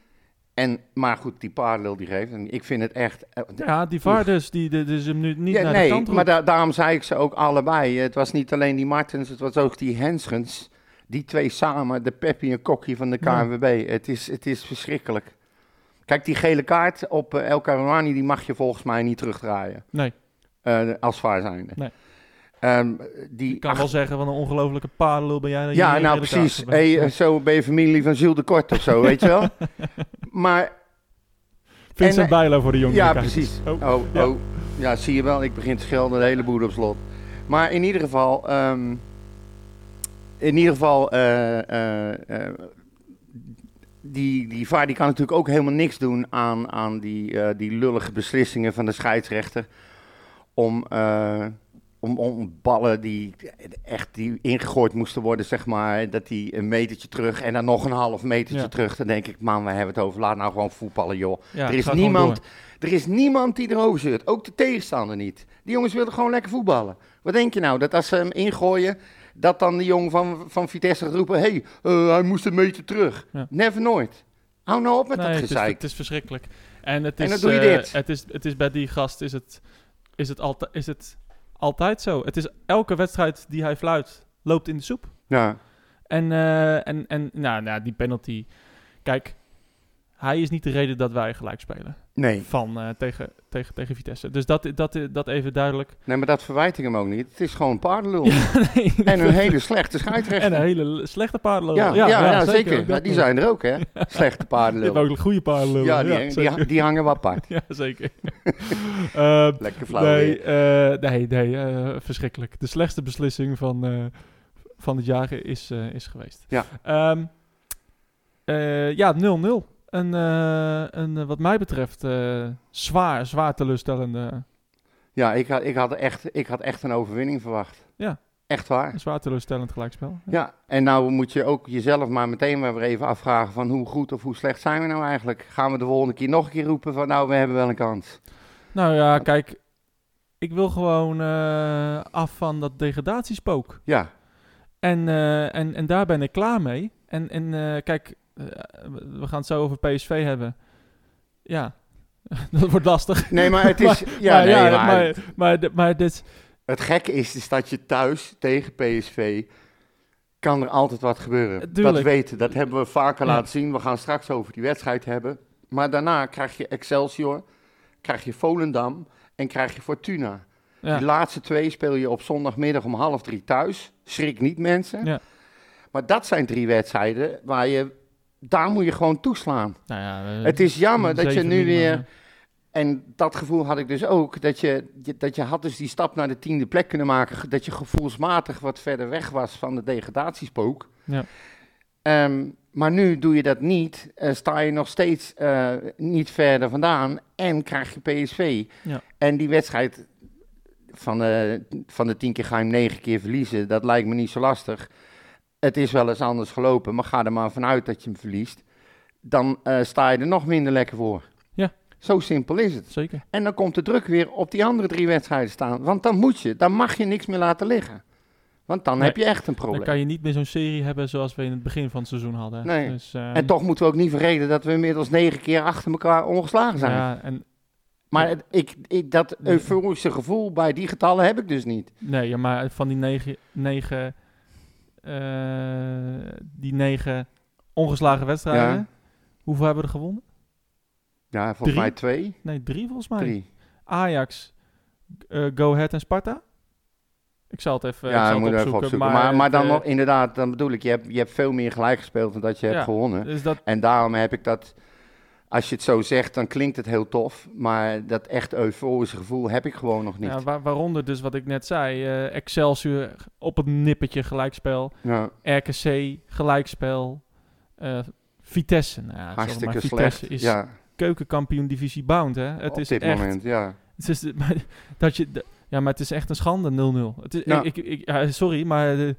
En, maar goed, die paardenlul die geeft. En ik vind het echt. eh, ja die VAR dus, die, die, dus hem nu niet Ja, naar de nee, kant roept. maar da- daarom zei ik ze ook allebei. Het was niet alleen die Martens, het was ook die Henschens. Die twee samen, de Peppi en Kokkie van de Ja. KNVB. Het, is, het is verschrikkelijk. Kijk, die gele kaart op eh, El Karouani, die mag je volgens mij niet terugdraaien. Nee, eh, als vaar zijnde. Nee. Ehm, die ik kan wel zeggen, wat een ongelofelijke paardenlul ben jij. dat ja, nou precies. Hey, eh, zo ben je familie van Jules de Kort of zo, weet je wel. Maar Vincent en, Bijlo voor de jongen. Ja, precies. Oh, Oh, ja. oh. Ja, zie je wel. Ik begin te schelden, de hele boer op slot. Maar in ieder geval... ehm, in ieder geval... eh, eh, die, die VAR die kan natuurlijk ook helemaal niks doen aan, aan die, die lullige beslissingen van de scheidsrechter. Om, om, om ballen die echt die ingegooid moesten worden, zeg maar. Dat die een metertje terug en dan nog een half metertje Ja. terug. Dan denk ik, man, we hebben het over. Laat nou gewoon voetballen, joh. Ja, er, is niemand, er is niemand die erover zeurt. Ook de tegenstander niet. Die jongens willen gewoon lekker voetballen. Wat denk je nou? Dat als ze hem ingooien, dat dan de jongen van, van Vitesse gaat roepen... Hé, hey, eh, hij moest een meter terug. Ja. Never nooit. Hou nou op met Nee, dat het is, gezeik. het is verschrikkelijk. En, het En is, dan doe je eh, dit. Het is, het is bij die gast is het, is, het altijd, is het altijd zo. Het is elke wedstrijd die hij fluit, loopt in de soep. Ja, En, eh, en, en nou, nou, die penalty. Kijk, hij is niet de reden dat wij gelijk spelen nee. van, eh, tegen, tegen, tegen Vitesse. Dus dat, dat, dat even duidelijk. nee, maar dat verwijt ik hem ook niet. Het is gewoon paardenlul. nee, En een hele slechte scheidsrechter. en een hele slechte paardenlul. ja, ja, ja, zeker. Die zijn er ook, hè? Slechte Je hebt paardenlul. ook goede paardenlul. Ja, die, die, hangen wel apart. ja, zeker. Eh, Lekker flauw Nee, eh, nee, nee eh, verschrikkelijk. De slechtste beslissing van, van het jaar is, is geweest. Ja. Ehm, eh, ja, 0-0. Een, eh, een, eh, wat mij betreft, eh, zwaar, zwaar teleurstellende, Ja, ik had, ik, had echt, ik had echt een overwinning verwacht. Ja. Echt waar. een zwaar teleurstellend gelijkspel. Ja. Ja, en nou moet je ook jezelf maar meteen maar weer even afvragen van hoe goed of hoe slecht zijn we nou eigenlijk? Gaan we de volgende keer nog een keer roepen van nou, we hebben wel een kans. Nou ja, kijk, ik wil gewoon af van dat degradatiespook. Ja, En, en, en daar ben ik klaar mee. En, en kijk, we gaan het zo over PSV hebben. Ja, dat wordt lastig. nee, maar het is... ja, maar, nee, ja, maar, maar, maar, dit- maar dit... het gekke is, is dat je thuis tegen PSV kan er altijd wat gebeuren. Dat weten, dat hebben we vaker Ja. laten zien. We gaan straks over die wedstrijd hebben. Maar daarna krijg je Excelsior, krijg je Volendam en krijg je Fortuna. Ja, Die laatste twee speel je op zondagmiddag om half drie thuis. Schrik niet mensen. Ja. Maar dat zijn drie wedstrijden waar je daar moet je gewoon toeslaan. Nou ja, eh, Het is jammer dat je nu weer... ja. En dat gevoel had ik dus ook, dat je, dat je had dus die stap naar de tiende plek kunnen maken, dat je gevoelsmatig wat verder weg was van de degradatiespook. Ja. Ehm, maar nu doe je dat niet, eh, sta je nog steeds eh, niet verder vandaan en krijg je PSV. Ja. En die wedstrijd van, de van de tien keer ga je hem negen keer verliezen, dat lijkt me niet zo lastig. Het is wel eens anders gelopen, maar ga er maar vanuit dat je hem verliest. Dan eh, sta je er nog minder lekker voor. Ja. Zo simpel is het. Zeker. En dan komt de druk weer op die andere drie wedstrijden staan. Want dan moet je, dan mag je niks meer laten liggen. Want dan Nee, heb je echt een Dan probleem. kan je niet meer zo'n serie hebben zoals we in het begin van het seizoen hadden. Nee. Dus, eh, En toch moeten we ook niet vergeten dat we inmiddels negen keer achter elkaar ongeslagen zijn. Ja, en, Maar het- ik, ik, dat euforische gevoel bij die getallen heb ik dus niet. nee, ja, maar van die negen, negen, die negen ongeslagen wedstrijden, Ja. hoeveel hebben we er gewonnen? Ja, volgens Drie? mij twee, Nee, drie volgens mij. drie. Ajax, eh, Go Ahead en Sparta. Ik zal het even, ik ja, zal het we even opzoeken. opzoeken. Maar, maar, dan eh, nog, inderdaad, dan bedoel ik, je hebt, je hebt veel meer gelijk gespeeld dan dat je hebt gewonnen. Dus dat, En daarom heb ik dat, als je het zo zegt, dan klinkt het heel tof. Maar dat echt euforische gevoel heb ik gewoon nog niet. ja, waar- waaronder dus wat ik net zei, eh, Excelsior op het nippertje gelijkspel, Ja, RKC gelijkspel, eh, Vitesse. Nou, ja, hartstikke maar, slecht. Vitesse is ja, keukenkampioen divisie bound, hè? Het op is dit echt, moment, ja. Het is, maar dat je, ja, maar het is echt een schande 0-0. Het is, Ja. ik, ik, ik- ja, sorry, maar eh,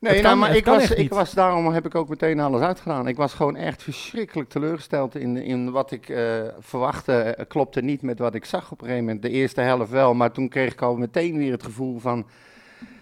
Nee, nou, maar ik was, ik was, daarom heb ik ook meteen alles uitgedaan. Ik was gewoon echt verschrikkelijk teleurgesteld in, in wat ik eh, verwachtte. Eh, klopte niet met wat ik zag op een gegeven moment. De eerste helft wel, maar toen kreeg ik al meteen weer het gevoel van...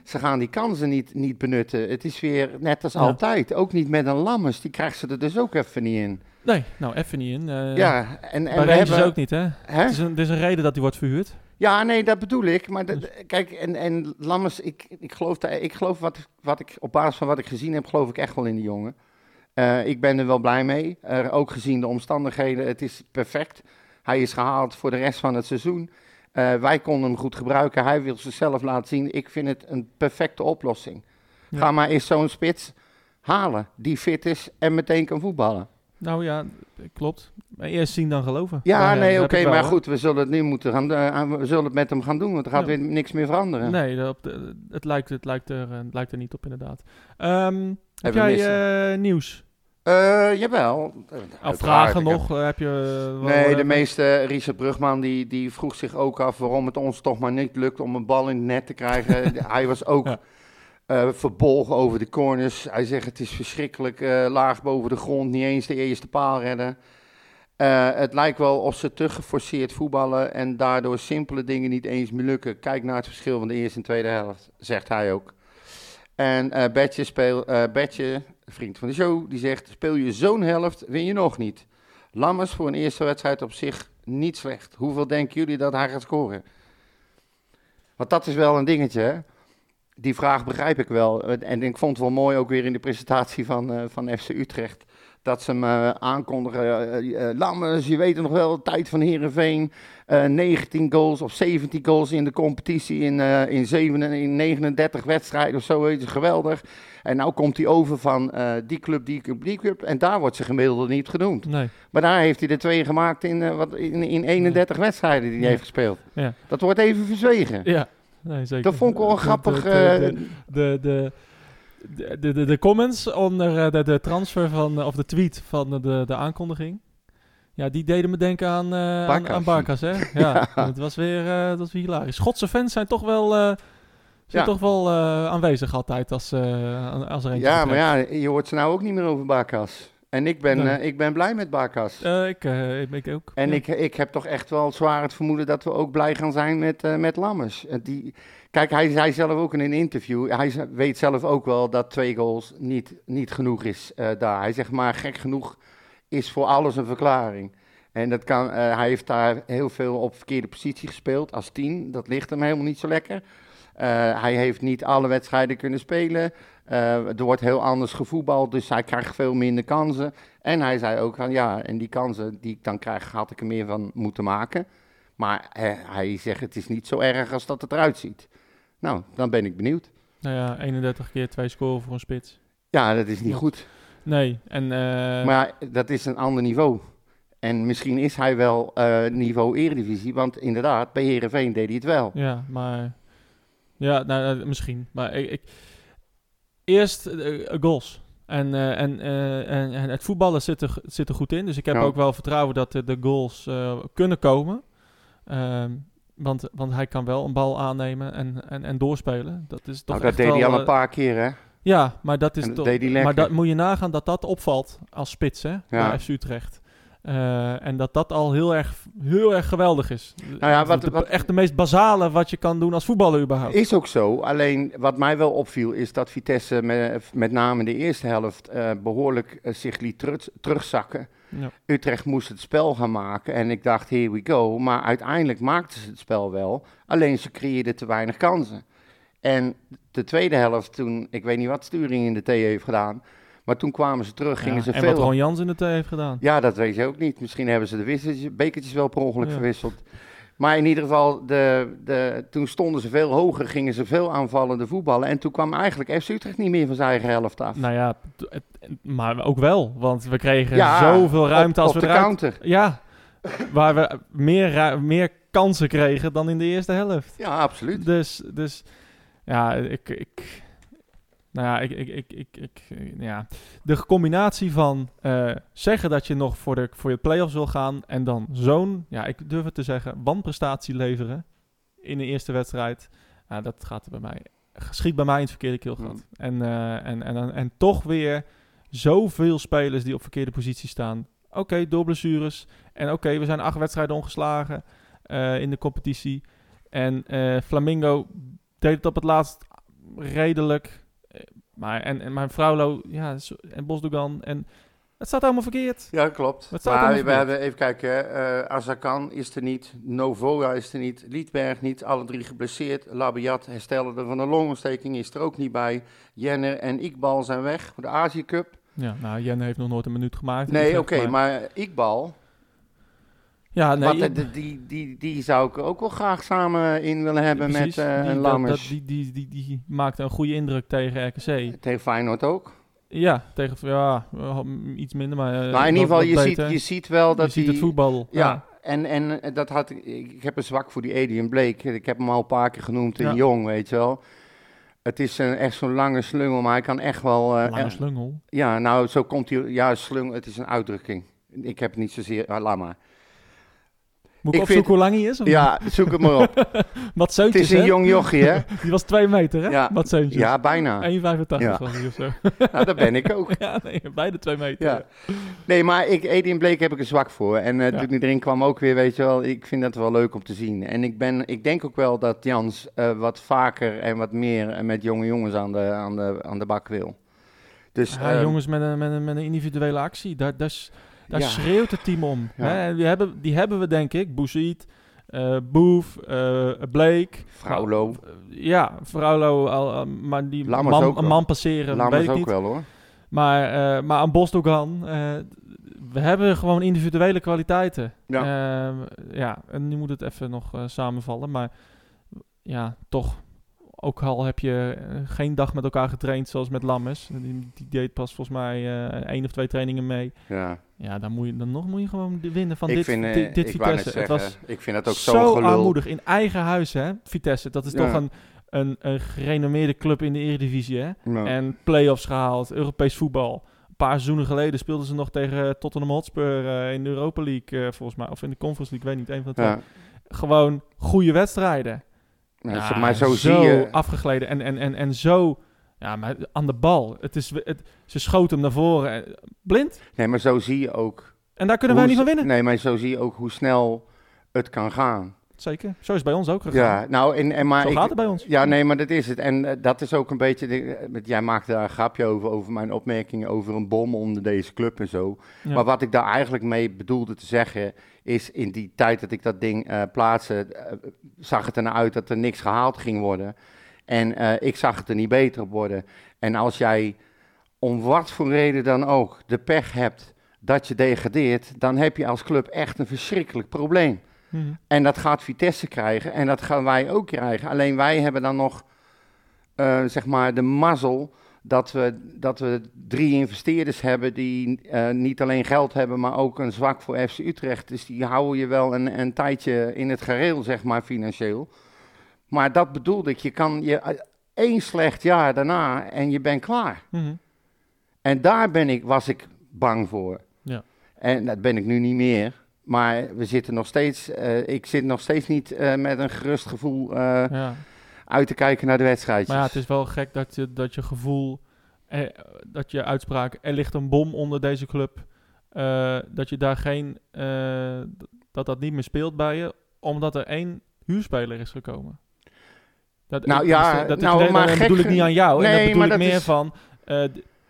Ze gaan die kansen niet, niet benutten. Het is weer net als Ja. altijd. Ook niet met een Lammers. Die krijgt ze er dus ook even niet in. nee, nou even niet in. eh ja, en, en we hebben... ook niet, hè? Hè? Het is, een, het is een reden dat hij wordt verhuurd. Ja, nee, dat bedoel ik. Maar dat- Dus- kijk, en, en Lammers, ik, ik geloof, daar- ik geloof wat, wat ik op basis van wat ik gezien heb, geloof ik echt wel in die jongen. Eh, ik ben er wel blij mee. Ook gezien de omstandigheden, het is perfect. Hij is gehaald voor de rest van het seizoen. Eh, wij konden hem goed gebruiken. Hij wil zichzelf laten zien. Ik vind het een perfecte oplossing. Ja. Ga maar eens zo'n spits halen die fit is en meteen kan voetballen. Nou ja, klopt. Maar eerst zien dan geloven. Ja, nee, oké, maar goed, we zullen het nu moeten gaan, eh, we zullen het met hem gaan doen, want er gaat Ja. weer niks meer veranderen. Nee, dat het, lijkt, het, lijkt er, eh, het lijkt er niet op, inderdaad. Ehm, heb jij eh, nieuws? Jawel. Vragen heb- nog? Heb je, Nee, de meeste, Richard Brugman, die, die vroeg zich ook af waarom het ons toch maar niet lukt om een bal in het net te krijgen. Hij was ook Ja. Eh, verbolgen over de corners. Hij zegt het is verschrikkelijk eh, laag boven de grond, niet eens de eerste paal redden. Eh, het lijkt wel of ze te geforceerd voetballen en daardoor simpele dingen niet eens meer lukken. Kijk naar het verschil van de eerste en tweede helft, zegt hij ook. En Betje, speel, Betje, vriend van de show, die zegt: Speel je zo'n helft, win je nog niet. Lammers voor een eerste wedstrijd op zich niet slecht. Hoeveel denken jullie dat hij gaat scoren? Want dat is wel een dingetje, hè? Die vraag begrijp ik wel. En ik vond het wel mooi ook weer in de presentatie van, eh, van FC Utrecht. Dat ze eh, aankondigen. eh, eh, Lammers, je weet het nog wel, de tijd van Herenveen. 19 goals of 17 goals in de competitie in, eh, in, 7, in 39 wedstrijden of zo. Weet je, geweldig. En nou komt hij over van eh, die club, die club, die club. En daar wordt ze gemiddelde niet genoemd. Nee. Maar daar heeft hij er twee gemaakt in, eh, wat, in, in 31 wedstrijden die hij heeft gespeeld. Ja. Dat wordt even verzwegen. Ja, nee, zeker. Dat vond ik wel een grappig... De, eh, de, de, de, de, de, de, comments onder eh, de, de transfer van, eh, of de tweet van de, de aankondiging. Ja, die deden me denken aan, eh aan, Barkas. aan Barkas, hè? Ja, het was weer, dat was weer hilarisch. Schotse fans zijn toch wel, zijn Ja. toch wel aanwezig altijd als, als er eentje ja, maar ja, je hoort ze nou ook niet meer over Barkas. En ik ben, Nee. eh, ik ben blij met Barkas. Eh, ik, eh, ik, ook. En ja. ik, ik heb toch echt wel zwaar het vermoeden dat we ook blij gaan zijn met, met Lammers. Die, kijk, hij zei zelf ook in een interview, hij weet zelf ook wel dat twee goals niet, niet genoeg is daar. Hij zegt maar, gek genoeg is voor alles een verklaring. En dat kan, hij heeft daar heel veel op verkeerde positie gespeeld, als tien. Dat ligt hem helemaal niet zo lekker. Hij heeft niet alle wedstrijden kunnen spelen. Eh, er wordt heel anders gevoetbald, dus hij krijgt veel minder kansen. En hij zei ook van ja, en die kansen die ik dan krijg, had ik er meer van moeten maken. Maar eh, hij zegt het is niet zo erg als dat het eruit ziet. Nou, dan ben ik benieuwd. Nou ja, 31 keer twee scoren voor een spits. Ja, dat is niet goed. Nee, en... eh, Maar dat is een ander niveau. En misschien is hij wel niveau Eredivisie, want inderdaad, bij Herenveen deed hij het wel. Ja, maar... Ja, nou, misschien. Maar ik... ik eerst eh, goals. En, eh, en, eh, en, en het voetballen zit er, zit er goed in. Dus ik heb Ja. ook wel vertrouwen dat de, goals eh, kunnen komen. Ehm, want, want hij kan wel een bal aannemen en, en, en doorspelen. Dat is toch Nou, dat echt deed hij al een eh, paar keer, hè? Ja, maar dat is toch... maar dat moet je nagaan dat dat opvalt als spits, hè? Bij FC Utrecht. Eh, en dat dat al heel erg, heel erg geweldig is. Nou ja, wat- De- wat- echt de meest basale wat je kan doen als voetballer überhaupt. Is ook zo. Alleen wat mij wel opviel is dat Vitesse met, met name de eerste helft eh, behoorlijk eh, zich liet terug- terugzakken. Ja. Utrecht moest het spel gaan maken en ik dacht, here we go. Maar uiteindelijk maakten ze het spel wel, alleen ze creëerden te weinig kansen. En de tweede helft, toen, ik weet niet wat Sturing in de thee heeft gedaan, maar toen kwamen ze terug, gingen Ja, ze en veel... wat Ron Jans in de thee heeft gedaan. Ja, dat weet je ook niet. Misschien hebben ze de wisseltjes, bekertjes wel per ongeluk Ja. verwisseld. Maar in ieder geval, de, de, toen stonden ze veel hoger, gingen ze veel aanvallende voetballen. En toen kwam eigenlijk FC Utrecht niet meer van zijn eigen helft af. Nou ja, maar ook wel. Want we kregen Ja, zoveel ruimte op, als op we de eruit... counter. Ja, waar we meer, meer kansen kregen dan in de eerste helft. Ja, absoluut. Dus, dus ja, ik, ik, nou ja, ik, ik, ik, ik, ik, ja. De combinatie van eh, zeggen dat je nog voor de voor je playoffs wil gaan en dan zo'n, ja, ik durf het te zeggen, wanprestatie leveren in de eerste wedstrijd, dat gaat bij mij, schiet bij mij in het verkeerde keelgat. En, eh, en, en, en, en toch weer zoveel spelers die op verkeerde positie staan. Oké, door blessures. En oké, we zijn acht wedstrijden ongeslagen eh, in de competitie. En eh, Flamingo deed het op het laatst redelijk. Eh, Maar, en, en mijn Fraulo, ja, en Bosdogan. En het staat allemaal verkeerd. Ja, klopt. Staat maar we hebben, even kijken, hè. eh Azarkan is er niet, Novoa is er niet, Liedberg niet, alle drie geblesseerd. Labiat herstelde van een longontsteking, is er ook niet bij. Jenner en Iqbal zijn weg voor de Azië Cup. Ja, nou, Jen heeft nog nooit een minuut gemaakt. Nee, oké, maar Iqbal, Ja, nee, wat, die, die, die zou ik ook wel graag samen in willen hebben precies. met eh Die- een dat- Lammers. dat- die, die, die, die maakte een goede indruk tegen RKC. Tegen Feyenoord ook. Ja, tegen, ja, iets minder, maar... eh, maar in ieder geval, je ziet, je ziet wel dat je ziet het voetbal. Ja, en, en eh, dat had ik. Heb een zwak voor die Adrian Blake. Ik heb hem al een paar keer genoemd in Ja. jong, weet je wel. Het is een, echt zo'n lange slungel, maar hij kan echt wel. eh, Lange slungel. ja, nou, zo komt hij. Ja, slungel, het is een uitdrukking. Ik heb het niet zozeer. ah, laat maar. Moet ik, Ik opzoeken vind- hoe lang hij is? Of Ja, zoek het maar op. Wat het is een hè? jong jochie, hè? Die was twee meter, hè? Ja. Ja, bijna. 1,85 Ja. was hij of zo. Nou, dat ben ik ook. ja, nee, beide twee meter. Ja. Nee, maar ik, Adrian Blake heb ik een zwak voor. En eh, Ja. toen erin kwam ook weer, weet je wel, ik vind dat wel leuk om te zien. En ik, ben, ik denk ook wel dat Jans eh, wat vaker en wat meer eh, met jonge jongens aan de, aan de, aan de bak wil. Dus Ja, eh, jongens met een, met, een, met een individuele actie, daar, daar, s- daar Ja. schreeuwt het team om. Ja. Hè? En Die, hebben, die hebben we, denk ik. Bouzid, eh Boef, eh Blake. Fraulo, Eh, ja, Fraulo, al, maar die man, ook een man passeren, weet Lammers ik ook niet. wel hoor. Maar, maar aan Bosdogan, we hebben gewoon individuele kwaliteiten. Ja. Ja, en nu moet het even nog samenvallen. Maar ja, toch. Ook al heb je eh, geen dag met elkaar getraind zoals met Lammers. Die, die deed pas volgens mij eh één of twee trainingen mee. Ja. Ja, dan, moet je, dan nog moet je gewoon de- winnen van ik dit, vind, eh, dit, Vitesse. Het was ik vind dat ook zo, zo gelul. armoedig. In eigen huis, hè, Vitesse. Dat is Ja. toch een, een, een gerenommeerde club in de Eredivisie, hè? Ja. En play-offs gehaald, Europees voetbal. Een paar seizoenen geleden speelden ze nog tegen Tottenham Hotspur in de Europa League, volgens mij. Of in de Conference League, ik weet niet, een van de twee. Gewoon goede wedstrijden. Ja, Ja, zo- maar zo, zie je... afgegleden en, en, en, en zo... Ja, maar aan de bal. Het is, het, ze schoten hem naar voren. Blind. Nee, maar zo zie je ook... En daar kunnen wij niet van winnen. Nee, maar zo zie je ook hoe snel het kan gaan. Zeker. Zo is het bij ons ook gegaan. Ja, nou, en, en maar zo ik, gaat het bij ons. Ja, nee, maar dat is het. En eh, dat is ook een beetje. De, eh, met- jij maakte daar een grapje over, over mijn opmerkingen over een bom onder deze club en zo. Ja. Maar wat ik daar eigenlijk mee bedoelde te zeggen. is in die tijd dat ik dat ding eh plaatste. zag het ernaar uit dat er niks gehaald ging worden. En ik zag het er niet beter op worden. En als jij om wat voor reden dan ook de pech hebt dat je degradeert. dan heb je als club echt een verschrikkelijk probleem. Mhm. En dat gaat Vitesse krijgen en dat gaan wij ook krijgen. Alleen wij hebben dan nog, eh, zeg maar, de mazzel dat we, dat we drie investeerders hebben die eh, niet alleen geld hebben, maar ook een zwak voor FC Utrecht. Dus die houden je wel een, een tijdje in het gareel, zeg maar, financieel. Maar dat bedoelde ik, je kan je eh, één slecht jaar daarna en je bent klaar. Mhm. En daar ben ik, was ik bang voor. Ja. En dat ben ik nu niet meer. Maar we zitten nog steeds, eh, ik zit nog steeds niet eh, met een gerust gevoel eh, Ja. uit te kijken naar de wedstrijdjes. Maar ja, het is wel gek dat je, dat je gevoel, eh, dat je uitspraak, er ligt een bom onder deze club, dat je daar geen, dat dat niet meer speelt bij je, omdat er één huurspeler is gekomen. Dat, Nou ja, dat nou, maar dan gek bedoel ik niet aan jou, en Nee, dan bedoel maar ik dat meer is- van,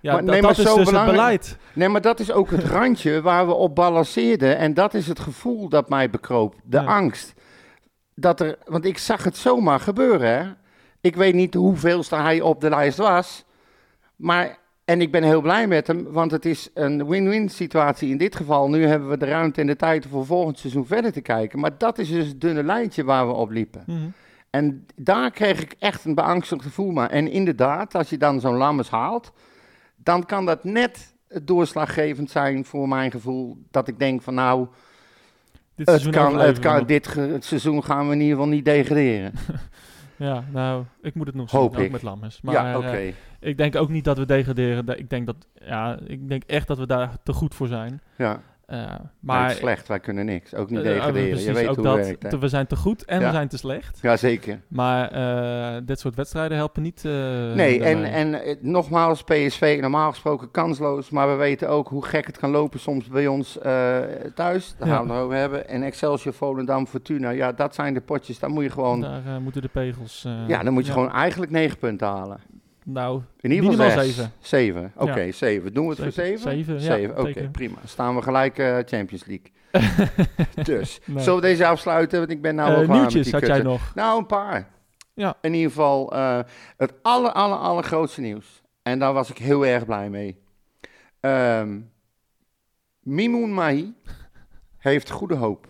ja, Maar- dat, nee, maar dat is zo dus het beleid. Nee, maar dat is ook het randje waar we op balanceerden. En dat is het gevoel dat mij bekroop. De Ja. angst. Dat er, want ik zag het zomaar gebeuren. Hè? Ik weet niet hoeveelste hij op de lijst was. Maar, en ik ben heel blij met hem, want het is een win-win situatie in dit geval. Nu hebben we de ruimte en de tijd om voor volgend seizoen verder te kijken. Maar dat is dus het dunne lijntje waar we op liepen. Mhm. En daar kreeg ik echt een beangstigd gevoel maar. En inderdaad, als je dan zo'n Lammers haalt, dan kan dat net het doorslaggevend zijn voor mijn gevoel. Dat ik denk van nou, Dit het seizoen kan, het kan, dit ge- het seizoen gaan we in ieder geval niet degraderen. Ja, nou, ik moet het nog zien, ook ik. met Lammers. Maar ja, eh, ik denk ook niet dat we degraderen. Ik denk, dat, ja, ik denk echt dat we daar te goed voor zijn. Ja, Eh, maar slecht, wij kunnen niks. Ook niet Eh, eh, degraderen. precies, je weet ook hoe dat, werkt. hè. te- we zijn te goed en Ja. we zijn te slecht. Jazeker. Maar dit soort wedstrijden helpen niet. Nee, en, en nogmaals, PSV normaal gesproken kansloos. Maar we weten ook hoe gek het kan lopen soms bij ons thuis. Daar Ja. gaan we het over hebben. En Excelsior, Volendam, Fortuna. Ja, dat zijn de potjes. Daar moet je gewoon... Daar moeten de pegels. Ja, dan moet je gewoon eigenlijk negen punten halen. Nou, In ieder geval Minimaal zeven. Zeven. Oké, Ja. zeven. Doen we het voor Zeven. zeven? Zeven, ja, Oké, prima. Staan we gelijk eh, Champions League. dus, Nee. zullen we deze afsluiten? Want ik ben nou Eh, wel met nieuwtjes had jij nog. Nou, een paar. Ja. In ieder geval eh, het aller, aller, allergrootste nieuws. En daar was ik heel erg blij mee. Ehm Mimoun Mahi heeft goede hoop.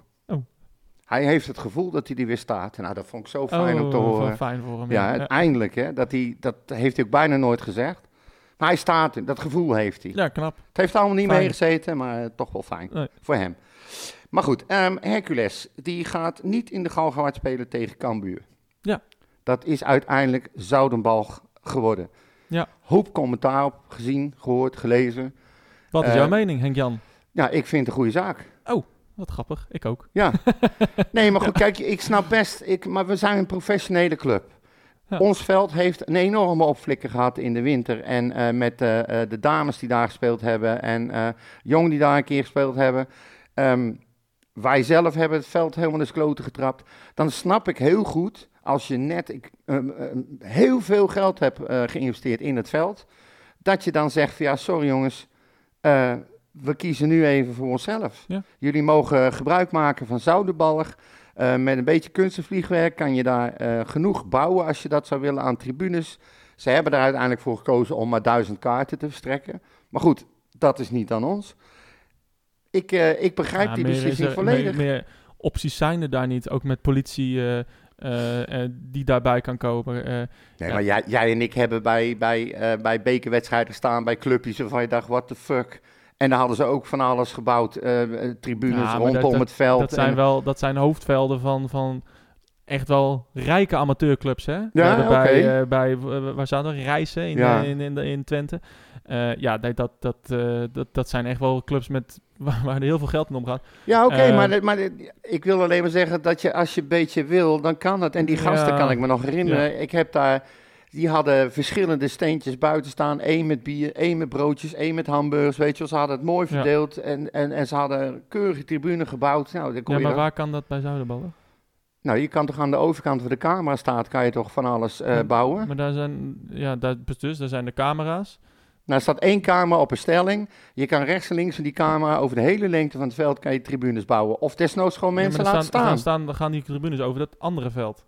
Hij heeft het gevoel dat hij er weer staat. Nou, dat vond ik zo fijn om te Oh, horen. Fijn voor hem. Ja, uiteindelijk, hè, dat, hij, dat heeft hij ook bijna nooit gezegd. Maar hij staat er, dat gevoel heeft hij. ja, knap. Het heeft allemaal niet meegezeten, maar eh, toch wel fijn Nee. voor hem. Maar goed, ehm, Hercules, die gaat niet in de Galgenwaard spelen tegen Cambuur. Ja. Dat is uiteindelijk Zoudenbalg geworden. Ja. Hoop commentaar op gezien, gehoord, gelezen. Wat is Eh, jouw mening, Henk-Jan? Ja, ik vind het een goede zaak. Wat grappig. Ik ook. Ja. nee, maar goed, kijk, ik snap best, ik, maar we zijn een professionele club. Ja. Ons veld heeft een enorme opflikker gehad in de winter. En eh, met eh, eh, de dames die daar gespeeld hebben en eh jong die daar een keer gespeeld hebben. Ehm, wij zelf hebben het veld helemaal in de kloten getrapt. Dan snap ik heel goed als je net ik, ehm, ehm, heel veel geld hebt geïnvesteerd in het veld. Dat je dan zegt van ja, sorry jongens, we kiezen nu even voor onszelf. Ja. Jullie mogen gebruik maken van zoudenballig. Eh, met een beetje kunstenvliegwerk kan je daar eh, genoeg bouwen als je dat zou willen aan tribunes. Ze hebben er uiteindelijk voor gekozen om maar duizend kaarten te verstrekken. Maar goed, dat is niet aan ons. Ik, eh, ik begrijp Ja, die beslissing er- volledig. Meer, meer opties zijn er daar niet. Ook met politie die daarbij kan komen. Nee, Ja. maar jij, jij en ik hebben bij, bij, bij bekerwedstrijden gestaan, bij clubjes waarvan je dacht, what the fuck. En daar hadden ze ook van alles gebouwd, eh, eh, tribunes Ja, rondom dat- het veld. dat, zijn en- wel, dat zijn hoofdvelden van, van echt wel rijke amateurclubs. Hè? We Ja, bij, eh, bij waar staan er? Rijssen in, Ja. in, in, in Twente. Ja, nee, dat, dat, eh, dat, dat zijn echt wel clubs met, waar, waar er heel veel geld in omgaat. Ja, oké, maar, maar ik wil alleen maar zeggen dat je als je een beetje wil, dan kan het. En die gasten Ja. kan ik me nog herinneren. Ik heb daar, die hadden verschillende steentjes buiten staan. één met bier, één met broodjes, één met hamburgers. Weet je wel, ze hadden het mooi Ja. verdeeld. En, en, en ze hadden een keurige tribune gebouwd. Nou, kon Ja, maar waar kan dat bij Zuiderballen? nou, je kan toch aan de overkant waar de camera staat, kan je toch van alles eh, bouwen. Maar daar zijn, ja, daar, dus, daar zijn de camera's. Nou, er staat één camera op een stelling. Je kan rechts en links van die camera over de hele lengte van het veld kan je tribunes bouwen. Of desnoods gewoon mensen laten staan, staan, dan gaan die tribunes over dat andere veld.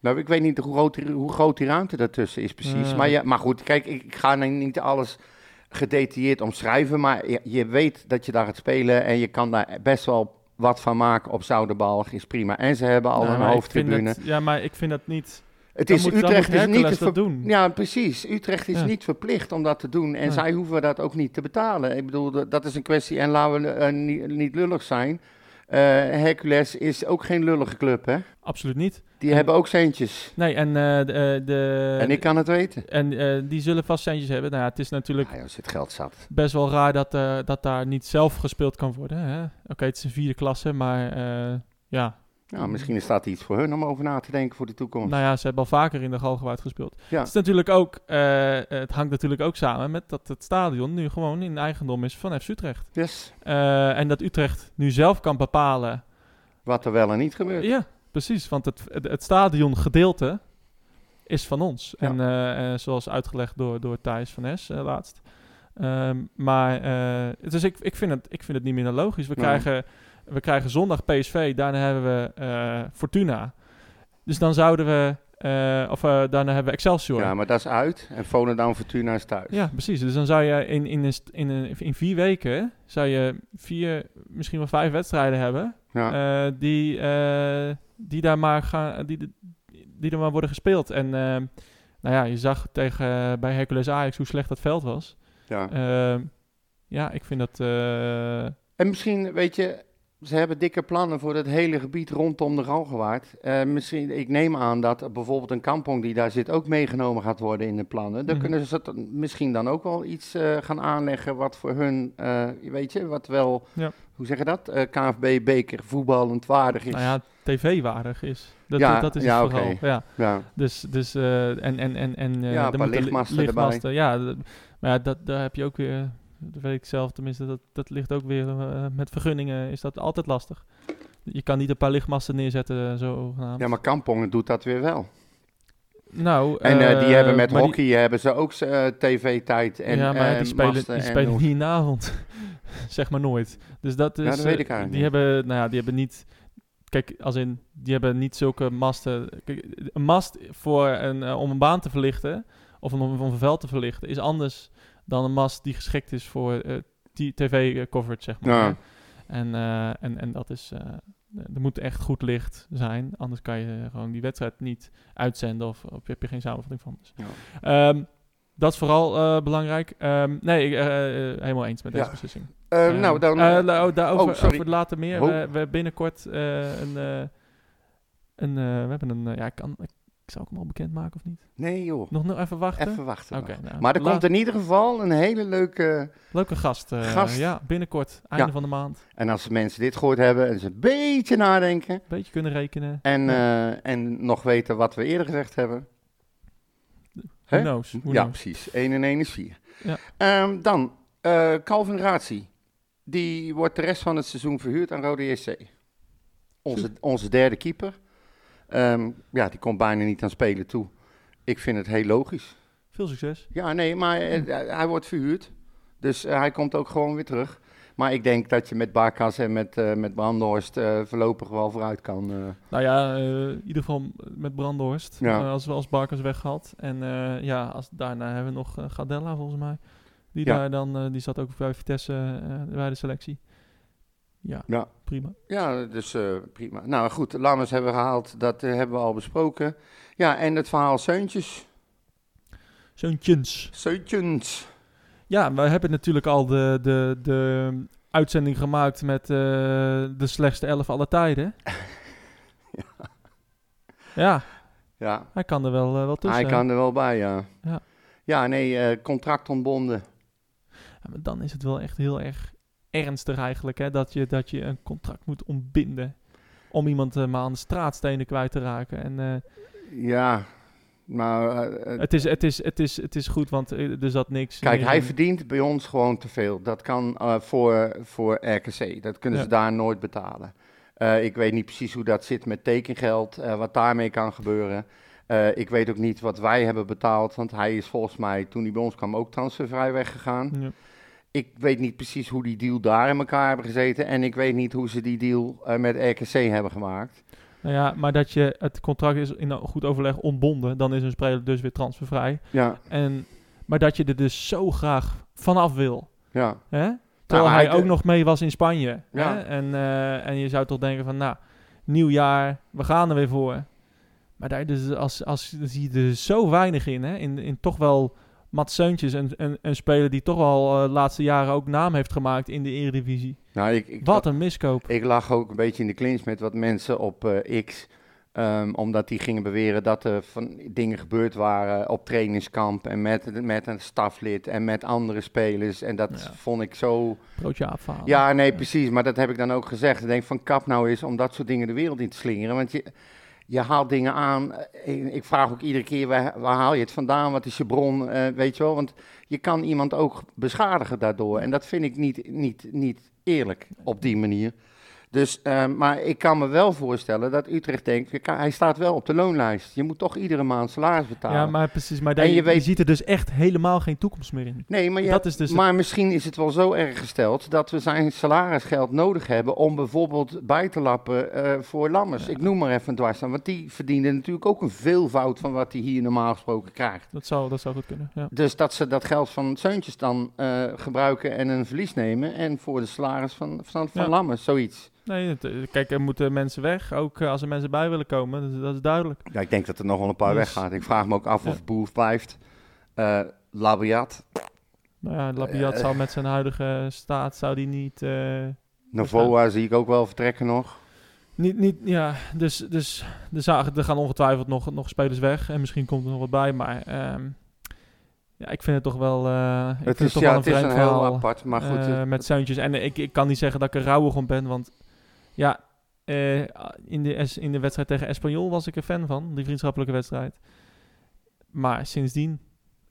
Nou, ik weet niet hoe groot, die- hoe groot die ruimte daartussen is precies. Ja. Maar, ja, maar goed, kijk, ik, ik ga niet alles gedetailleerd omschrijven. Maar je, je weet dat je daar gaat spelen en je kan daar best wel wat van maken op Zouderbalg. Is prima. En ze hebben al Nou, een hoofdtribune. het- ja, maar ik vind dat niet... Het Dan is, moet- Utrecht is niet te doen. Ja, precies. Utrecht is Ja. niet verplicht om dat te doen. En zij hoeven dat ook niet te betalen. Ik bedoel, dat- is een kwestie. En laten we eh, niet, niet lullig zijn. Eh, Hercules is ook geen lullige club, hè? Absoluut niet. Die En- hebben ook centjes. Nee, en, eh, de, eh, de, en ik kan het weten. en die zullen vast centjes hebben. Nou ja, het is natuurlijk Ah, joh, zit geld zat. best wel raar dat, dat daar niet zelf gespeeld kan worden. hè. Oké, het is een vierde klasse, maar eh, ja. Nou, misschien is dat iets voor hun om over na te denken voor de toekomst. Nou ja, ze hebben al vaker in de Galgenwaard gespeeld. Ja. Het, is natuurlijk ook, eh, het hangt natuurlijk ook samen met dat het stadion nu gewoon in eigendom is van FC Utrecht. Yes. Eh, en dat Utrecht nu zelf kan bepalen. Wat er wel en niet gebeurt. Ja, precies. Want het, het, het stadiongedeelte is van ons. Ja. En eh, zoals uitgelegd door, door Thijs van Es laatst. Ehm, maar dus ik, ik, vind het, ik vind het niet minder logisch. We, Nee. krijgen, we krijgen zondag PSV, daarna hebben we eh, Fortuna. Dus dan zouden we, eh, of eh, daarna hebben we Excelsior. Ja, maar dat is uit. En Volendam Fortuna is thuis. Ja, precies. Dus dan zou je in, in, een, in, een, in vier weken zou je vier, misschien wel vijf wedstrijden hebben. Ja. die, die daar maar gaan, die, die, er maar worden gespeeld. En nou ja, je zag tegen bij Hercules Ajax hoe slecht dat veld was. ja. Eh, ja, ik vind dat. En misschien, weet je, ze hebben dikke plannen voor het hele gebied rondom de Galgenwaard. Eh, misschien, ik neem aan dat bijvoorbeeld een kampong die daar zit ook meegenomen gaat worden in de plannen. Dan Mhm. kunnen ze dat misschien dan ook wel iets eh, gaan aanleggen wat voor hun, eh, weet je, wat wel, Ja. hoe zeg je dat, Eh KNVB beker voetballend waardig is. nou ja, tv-waardig is. Dat, Ja, dat is ja, het vooral. Ja. ja. Dus, dus en, en, en, en Ja, lichtmasten erbij. lichtmasten, Ja, maar ja, dat, daar heb je ook weer, dat weet ik zelf tenminste, dat, dat ligt ook weer eh, met vergunningen is dat altijd lastig. Je kan niet een paar lichtmasten neerzetten, zo genaamd. ja, maar kampong doet dat weer wel. nou, En eh, die eh, hebben met maar die- hockey hebben ze ook eh, tv-tijd en ja, maar eh, die spelen, die en spelen niet in de avond. zeg maar nooit. Dus dat is. dat weet eh, ik eigenlijk Die niet. hebben, nou ja, die hebben niet. Kijk, als in, die hebben niet zulke masten. Kijk, een mast voor een, eh, om een baan te verlichten, of om, om een veld te verlichten, is anders dan een mast die geschikt is voor eh, tv-coverage, zeg maar. Ja. En, eh, en, en dat is. eh, er moet echt goed licht zijn, anders kan je gewoon die wedstrijd niet uitzenden of, of heb je geen samenvatting van. Dus. Ja. Ehm, dat is vooral eh, belangrijk. Ehm, nee, ik, eh, eh, helemaal eens met deze Ja. beslissing. Eh, Ehm, nou, dan... eh, oh, daarover oh, over later meer. Oh. We, we hebben binnenkort eh, een... eh, een eh, we hebben een... eh, ja, ik, kan, ik, ik zou ik hem al bekendmaken of niet? nee joh, Nog, nog even wachten? even wachten. Oké, nou, Maar er komt in ieder geval een hele leuke... Leuke gast. eh, Gast. Ja, binnenkort. Einde Ja. van de maand. En als mensen dit gehoord hebben en ze een beetje nadenken... Beetje kunnen rekenen. En, eh, en nog weten wat we eerder gezegd hebben. Who knows? Who ja, knows? precies. 1 en 1 is 4. Ja. Ehm, dan, eh Calvin Razi. Die wordt de rest van het seizoen verhuurd aan Rode JC. Onze, onze derde keeper. Ehm, ja, die komt bijna niet aan spelen toe. Ik vind het heel logisch. Veel succes. Ja, nee, maar eh, hij wordt verhuurd. Dus eh, hij komt ook gewoon weer terug. Maar ik denk dat je met Barkas en met, eh met Brandhorst eh, voorlopig wel vooruit kan. eh. Nou ja, eh, in ieder geval met Brandhorst. Ja. Eh, als we als weggehaald. En eh, ja, als, daarna hebben we nog eh, Gadella volgens mij. Die Ja. daar dan, eh, die zat ook bij Vitesse eh, bij de selectie. Ja, Ja. prima. Ja, dus eh, prima. Nou goed, Lammers hebben we gehaald. Dat eh, hebben we al besproken. Ja, en het verhaal Seuntjes. Zoontjens. Seuntjens. Ja, we hebben natuurlijk al de, de, de uitzending gemaakt met eh, de slechtste elf aller tijden. ja. Ja, hij kan er wel, wel tussen. hij kan er wel bij, ja. Ja. Ja, nee, contract ontbonden. Ja, maar dan is het wel echt heel erg ernstig eigenlijk, hè, dat je, dat je een contract moet ontbinden. Om iemand eh, maar aan de straatstenen kwijt te raken. En eh, Ja, maar... eh, het, is, het, is, het, is, het is goed, want er zat niks. Kijk, hij in. verdient bij ons gewoon te veel. Dat kan voor, voor RKC. Dat kunnen Ja. ze daar nooit betalen. Ik weet niet precies hoe dat zit met tekengeld, wat daarmee kan gebeuren. Ik weet ook niet wat wij hebben betaald, want hij is volgens mij toen hij bij ons kwam ook transfervrij weggegaan. Ja. Ik weet niet precies hoe die deal daar in elkaar hebben gezeten en ik weet niet hoe ze die deal eh, met RKC hebben gemaakt. Nou ja, maar dat je het contract is in goed overleg ontbonden, dan is een speler dus weer transfervrij. Ja, En, maar dat je er dus zo graag vanaf wil. ja. Hè? Terwijl hij- hij ook nog mee was in Spanje. Ja. Hè? En, eh, en je zou toch denken van, nou, nieuw jaar, we gaan er weer voor. Maar daar dus als, als zie je er zo weinig in, hè? In, in toch wel Mats Seuntjes, een, een, een speler die toch wel eh, de laatste jaren ook naam heeft gemaakt in de Eredivisie. Nou, ik, ik, Wat een miskoop. ik lag ook een beetje in de clinch met wat mensen op eh, X. ehm, omdat die gingen beweren dat er van dingen gebeurd waren op trainingskamp. En met, met een staflid en met andere spelers. En dat Ja. vond ik zo. Broodje afhalen. Ja, nee, precies. Maar dat heb ik dan ook gezegd. Ik denk van kap nou eens om dat soort dingen de wereld in te slingeren. Want je, je haalt dingen aan. Ik, vraag ook iedere keer, waar, waar haal je het vandaan? Wat is je bron? Eh, weet je wel? Want je kan iemand ook beschadigen daardoor. En dat vind ik niet, niet, niet eerlijk op die manier. Dus, eh, maar ik kan me wel voorstellen dat Utrecht denkt, hij staat wel op de loonlijst. Je moet toch iedere maand salaris betalen. Ja, maar precies. Maar daar, En je je, weet- ziet er dus echt helemaal geen toekomst meer in. Nee, maar, je Dat is dus- maar misschien is het wel zo erg gesteld dat we zijn salarisgeld nodig hebben om bijvoorbeeld bij te lappen eh, voor Lammers. Ik noem maar even een dwarslaan, want die verdiende natuurlijk ook een veelvoud van wat hij hier normaal gesproken krijgt. Dat zou, dat zou goed kunnen. Ja. Dus dat ze dat geld van Zeuntjes dan eh, gebruiken en een verlies nemen en voor de salaris van, van, van Ja. Lammers, zoiets. Nee, het, eh, kijk, er moeten mensen weg. Ook eh, als er mensen bij willen komen. Dat, dat is duidelijk. Ja, ik denk dat er nog wel een paar Dus- weggaat. Ik vraag me ook af Ja. of Boer blijft. Eh Labiat, Nou ja, Labiat zal met zijn huidige staat zou die niet, eh, Novoa zie ik ook wel vertrekken nog. niet, niet ja, dus, dus er, zagen, er gaan ongetwijfeld nog, nog spelers weg en misschien komt er nog wat bij, maar ehm, ja, ik vind het toch wel, ik Het vind is, toch ja, wel het is een vreemd heel verhaal, apart, maar goed. het- met Zeuntjes en ik, ik kan niet zeggen dat ik er rouwig om ben, want ja, eh, in, de, es- in de wedstrijd tegen Espanyol was ik er fan van, die vriendschappelijke wedstrijd, maar sindsdien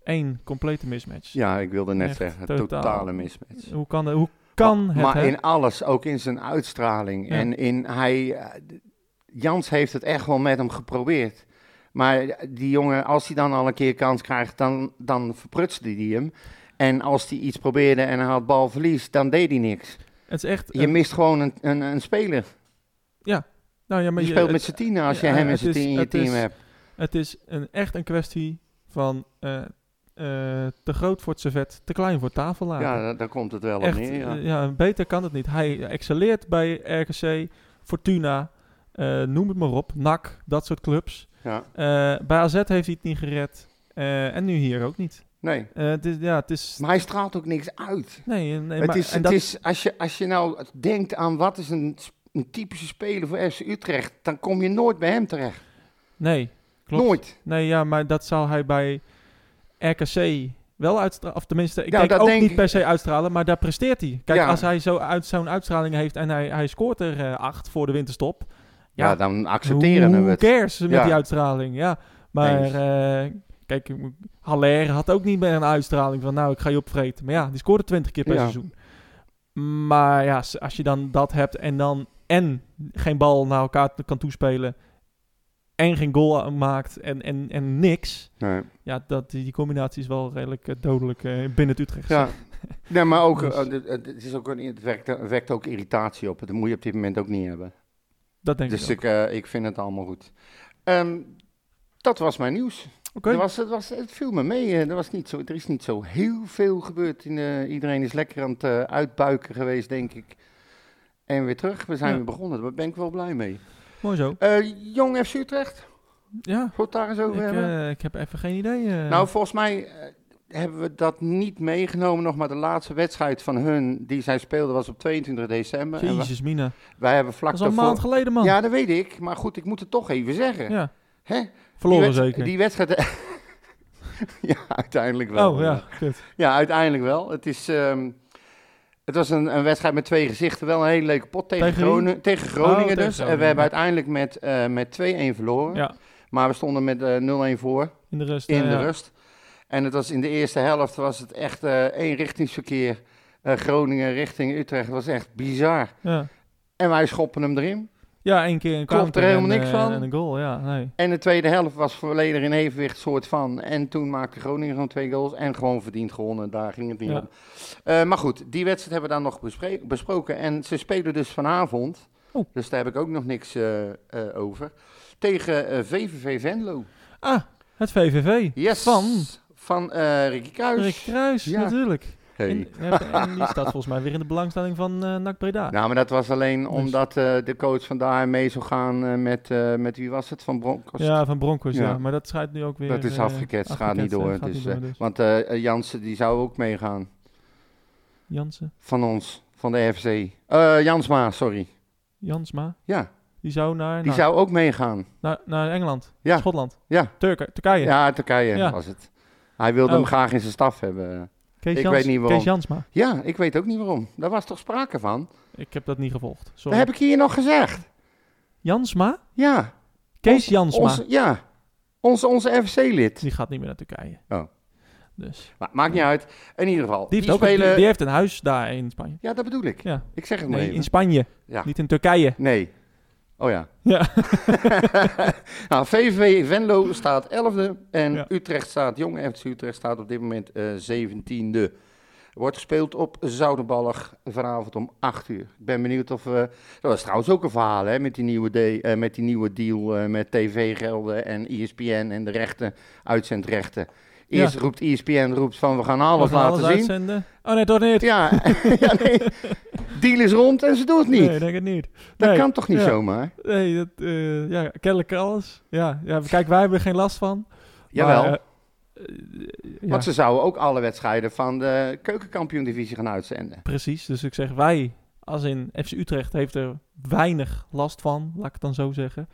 één complete mismatch. Ja, ik wilde net Echt zeggen, totaal. totale mismatch. Hoe kan, hoe kan maar het, maar hè? in alles, ook in zijn uitstraling. Ja. En in hij, eh, Jans heeft het echt wel met hem geprobeerd. Maar die jongen, als hij dan al een keer kans krijgt, dan, dan verprutste hij hem. En als hij iets probeerde en hij had balverlies, dan deed hij niks. Het is echt... Je mist gewoon een, een, een speler. nou ja, maar Je je- speelt het- met z'n tienen als je ja, hem in, z'n tien in je team is- hebt. Het is een, echt een kwestie van eh, eh, te groot voor het servet, te klein voor het tafel. Ja, daar, komt het wel op neer. Ja. ja, beter kan het niet. Hij excelleert bij RKC, Fortuna, eh, noem het maar op, NAC, dat soort clubs. ja. Bij AZ heeft hij het niet gered en nu hier ook niet. Nee, Eh, het is, ja, het is... maar hij straalt ook niks uit. Nee, nee het maar, is, en het dat, is als, je, als je nou denkt aan wat is een, een typische speler voor FC Utrecht, dan kom je nooit bij hem terecht. nee, klopt. Nooit. Nee, ja, maar dat zou hij bij RKC wel uitstralen. Of tenminste, ik Ja, denk ook denk niet per se uitstralen, maar daar presteert hij. Kijk, Ja. als hij zo uit, zo'n uitstraling heeft en hij, hij scoort er eh, acht voor de winterstop. Ja, Ja, dan accepteren Who we het. cares met die uitstraling? Ja, maar. Eh, kijk, Haller had ook niet meer een uitstraling van nou, ik ga je opvreten. Maar ja, die scoorde 20 keer per Ja. seizoen. Maar ja, als je dan dat hebt en dan en geen bal naar elkaar kan toespelen en geen goal maakt en, en, en niks. Nee. Ja, dat, die, combinatie is wel redelijk eh, dodelijk eh, binnen het Utrecht. Ja. Nee, maar ook, Dus- eh, het, het is ook een, het, wekt, het wekt ook irritatie op. Dat moet je op dit moment ook niet hebben. Dat denk Dus ik ook. ik, eh, ik vind het allemaal goed. Ehm, dat was mijn nieuws. Er was, het, was, het viel me mee. Er, was niet zo, er is niet zo heel veel gebeurd. In, eh, iedereen is lekker aan het eh, uitbuiken geweest, denk ik. En weer terug. We zijn Ja. weer begonnen. Daar ben ik wel blij mee. Mooi zo. Eh, Jong FC Utrecht. Ja, Goed daar eens ik, over hebben. eh, ik heb even geen idee. Nou, volgens mij hebben we dat niet meegenomen. Nog maar de laatste wedstrijd van hun die zij speelden was op 22 december. Jezus, Mina. wij hebben vlak Dat is al een maand geleden, man. Ja, dat weet ik. Maar goed, ik moet het toch even zeggen. Ja, Hè? Verloren die zeker. Die wedstrijd... ja, uiteindelijk wel. oh ja, kut. Ja, uiteindelijk wel. Het, is, ehm, het was een, een wedstrijd met twee gezichten. Wel een hele leuke pot tegen, Tegen wie? Groningen, tegen Groningen Oh, tegen dus. En we hebben uiteindelijk met, eh, met 2-1 verloren. Ja, Maar we stonden met eh 0-1 voor in de rust. in de ja. rust. En het was in de eerste helft was het echt eh eenrichtingsverkeer. Groningen richting Utrecht. Het was echt bizar. Ja. En wij schoppen hem erin. Ja, één keer een Klopt er helemaal en, niks eh, van. En een goal, ja. Nee. En de tweede helft was volledig in evenwicht soort van. En toen maakte Groningen gewoon twee goals en gewoon verdiend gewonnen. Daar ging het niet Ja. om. Eh, maar goed, die wedstrijd hebben we dan nog besproken. En ze spelen dus vanavond. Oh. Dus daar heb ik ook nog niks eh, over. Tegen VVV Venlo. Ah, het VVV. Yes. Van Van Ricky Kuijs. Rick Kruis, Ja. natuurlijk. En, en die staat volgens mij weer in de belangstelling van eh NAC Breda. Nou, maar dat was alleen Dus- omdat eh, de coach van daar mee zou gaan eh, met, met wie was het? Van Broncos? ja, van Broncos, ja. Ja. Maar dat schijnt nu ook weer... dat is afgeketst, gaat niet door. gaat dus, niet door, dus. Want Jansen die zou ook meegaan. Jansen, Van ons, van de FC. Jansma, sorry. Jansma, Ja, die zou naar, die naar, zou ook meegaan. naar, naar Engeland, Ja. Schotland, Ja, Turken, Turkije. ja Turkije Ja. was het. Hij wilde Oh. hem graag in zijn staf hebben. Kees ik Jans- weet niet waarom. Kees Jansma. Ja, ik weet ook niet waarom. Daar was toch sprake van? Ik heb dat niet gevolgd. Dat Sorry. heb ik hier nog gezegd. Jansma? Ja. Kees Ons- Jansma. Onze, ja, onze, onze FC-lid. Die gaat niet meer naar Turkije. Oh. Dus. Maar maakt niet uit. In ieder geval. Die, heeft die ook een- spelen... die, die heeft een huis daar in Spanje. Ja, dat bedoel ik. Ja. Ik zeg het maar Nee, even. in Spanje. Ja. Niet in Turkije. Nee. Oh ja. Ja. nou, VVV Venlo staat 11e en Ja. Utrecht staat, Jong FC Utrecht staat op dit moment eh 17e. Wordt gespeeld op Zoudenballig vanavond om 8 uur. Ik ben benieuwd of... eh dat was trouwens ook een verhaal hè, met, die nieuwe de- eh, met die nieuwe deal met tv-gelden en ESPN en de rechten, uitzendrechten. Eerst roept ESPN roept van we gaan alles We gaan laten zien. uitzenden. Oh nee, toch niet. Ja, ja nee. deal is rond en ze doen het niet. Nee, denk het niet. dat Nee. kan toch niet Ja. zomaar? Nee, dat, eh, ja, kennelijk alles. Ja, ja, kijk, wij hebben er geen last van. Jawel. Maar, eh, eh, ja, Want ze zouden ook alle wedstrijden van de keukenkampioen-divisie gaan uitzenden. precies. Dus ik zeg wij, als in FC Utrecht, heeft er weinig last van. Laat ik het dan zo zeggen.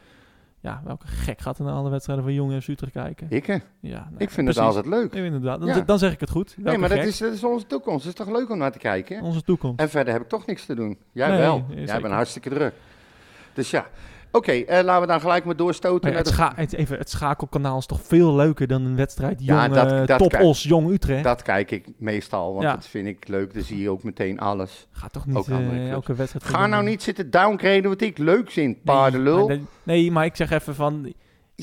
Ja, welke gek gaat er naar alle wedstrijden van Jong FC Utrecht kijken? Ik, hè? Ja, nou, ik vind het altijd leuk. Inderdaad. Dan, Ja. dan zeg ik het goed. Nee, maar dat is, dat is onze toekomst. Het is toch leuk om naar te kijken? onze toekomst. En verder heb ik toch niks te doen. Jij Nee, wel. Jij bent hartstikke druk. Dus ja. Oké, eh, laten we dan gelijk maar doorstoten. Ja, het, de- scha het, even, het schakelkanaal is toch veel leuker dan een wedstrijd Ja, Jong, dat- eh, dat Top Os Jong Utrecht. Dat kijk ik meestal, want Ja. dat vind ik leuk. Dan zie je ook meteen alles. Gaat toch niet Ook eh, elke wedstrijd... Ga nou niet zitten downgraden wat ik leuk vind, Nee, paardenlul. dat- Nee, maar ik zeg even van...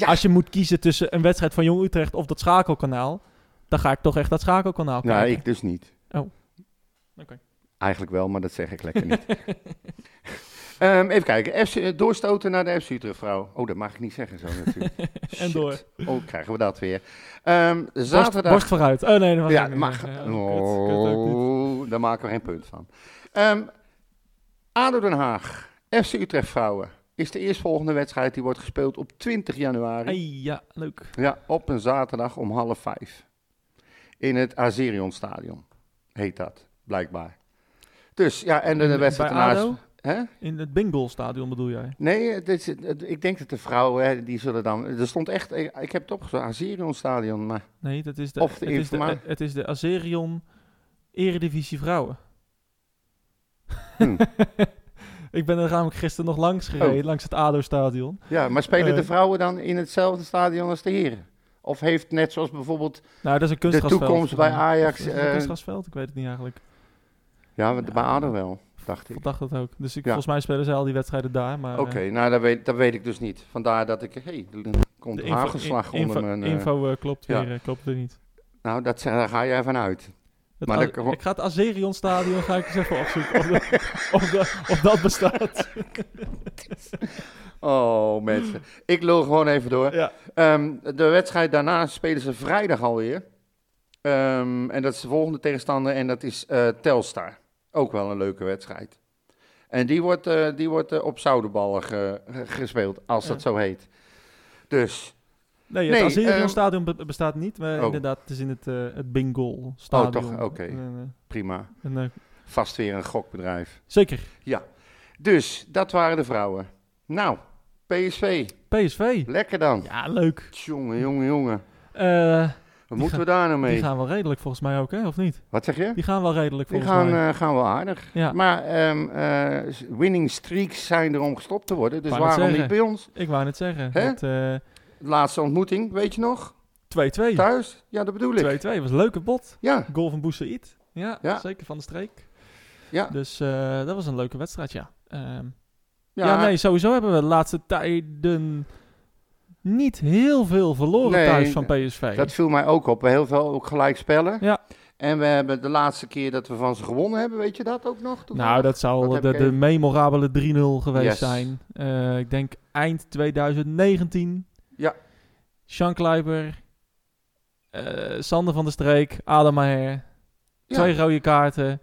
Als je moet kiezen tussen een wedstrijd van Jong Utrecht of dat schakelkanaal... dan ga ik toch echt dat schakelkanaal Nou, kijken. ik dus niet. Oh. Oké. Eigenlijk wel, maar dat zeg ik lekker niet. Ehm, even kijken. FC, eh, doorstoten naar de FC Utrecht vrouw. Oh, dat mag ik niet zeggen zo natuurlijk. En Shit. door. Oh, krijgen we dat weer. Ehm, zaterdag. borst vooruit. Oh nee, dat mag ja, mag. kut, kut. Oh, daar maken we geen punt van. Ehm ADO Den Haag. FC Utrecht vrouwen. Is de eerstvolgende wedstrijd die wordt gespeeld op 20 januari. Hey, ja, leuk. Ja, op een zaterdag om half vijf. In het Azerion Stadion. Heet dat, blijkbaar. Dus ja, en de, wedstrijd daarnaast. Hè? In het Bingo stadion bedoel jij? Nee, het is, het- ik denk dat de vrouwen, hè, die zullen dan... Er stond echt, ik, ik heb het opgezocht, Azerion Stadion, maar... Nee, dat is de, Of de het, is de, het is de Azerion Eredivisie Vrouwen. Hm. ik ben er namelijk gisteren nog langs gereden, Oh. langs het ADO-stadion. Ja, maar spelen Eh. de vrouwen dan in hetzelfde stadion als de heren? Of heeft net zoals bijvoorbeeld... Nou, dat is een De toekomst bij. Ajax, Of is het een eh, kunstgrasveld? Ik weet het niet eigenlijk. Ja, Ja. bij ADO wel, dacht ik. Ik dacht dat ook. Dus ik, Ja. volgens mij spelen zij al die wedstrijden daar. Maar, Oké, eh, nou dat weet, dat weet ik dus niet. Vandaar dat ik... Hé, hey, er komt de info, in- onder mijn... eh, info eh, klopt, ja. weer, klopt weer niet. nou, dat, daar ga jij vanuit. Het Maar dat- ik ga het Azerion stadion ga ik eens even opzoeken of, dat- of, of dat bestaat. Oh, mensen. Ik lul gewoon even door. ja. Ehm, de wedstrijd daarna spelen ze vrijdag alweer. Ehm, en dat is de volgende tegenstander en dat is eh, Telstar. Ook wel een leuke wedstrijd. En die wordt, eh, die wordt eh, op Zoudenballen ge- ge- gespeeld, als dat Ja. zo heet. Dus, Nee, het Nee, Azerion ehm, stadion be- bestaat niet. Maar Oh. inderdaad, het is in het, eh het Bingo stadion. toch? Oké. Prima. en, Vast weer een gokbedrijf. zeker. Dus, dat waren de vrouwen. Nou, PSV. PSV. Lekker dan. Ja, leuk. Jongen, jongen, jongen. Wat moeten we daar nou mee? die gaan wel redelijk volgens mij ook, hè? Of niet? Wat zeg je? Die gaan wel redelijk Die volgens gaan, mij. eh, gaan wel aardig. Ja. Maar ehm, eh, s- winning streaks zijn er om gestopt te worden. Dus waarom niet bij ons? Ik wou net zeggen. Dat, eh, Laatste ontmoeting, weet je nog? 2-2. 2-2 Thuis? Ja, dat bedoel ik. was een leuke bot. Ja, Goal van Boussaïd. Ja, Ja. zeker van de streek. ja. Dus dat was een leuke wedstrijd, ja. Ehm, Ja, ja. nee, sowieso hebben we de laatste tijden niet heel veel verloren Nee, thuis van PSV. dat viel mij ook op. Heel veel ook gelijk spellen. Ja. En we hebben de laatste keer dat we van ze gewonnen hebben, weet je dat ook nog? toevallig? nou, dat zou Dat de, memorabele 3-0 geweest Yes. zijn. Eh, ik denk eind 2019. Ja. Sean Kleiber, eh, Sander van der Streek, Adam Maher. Ja. Twee rode kaarten.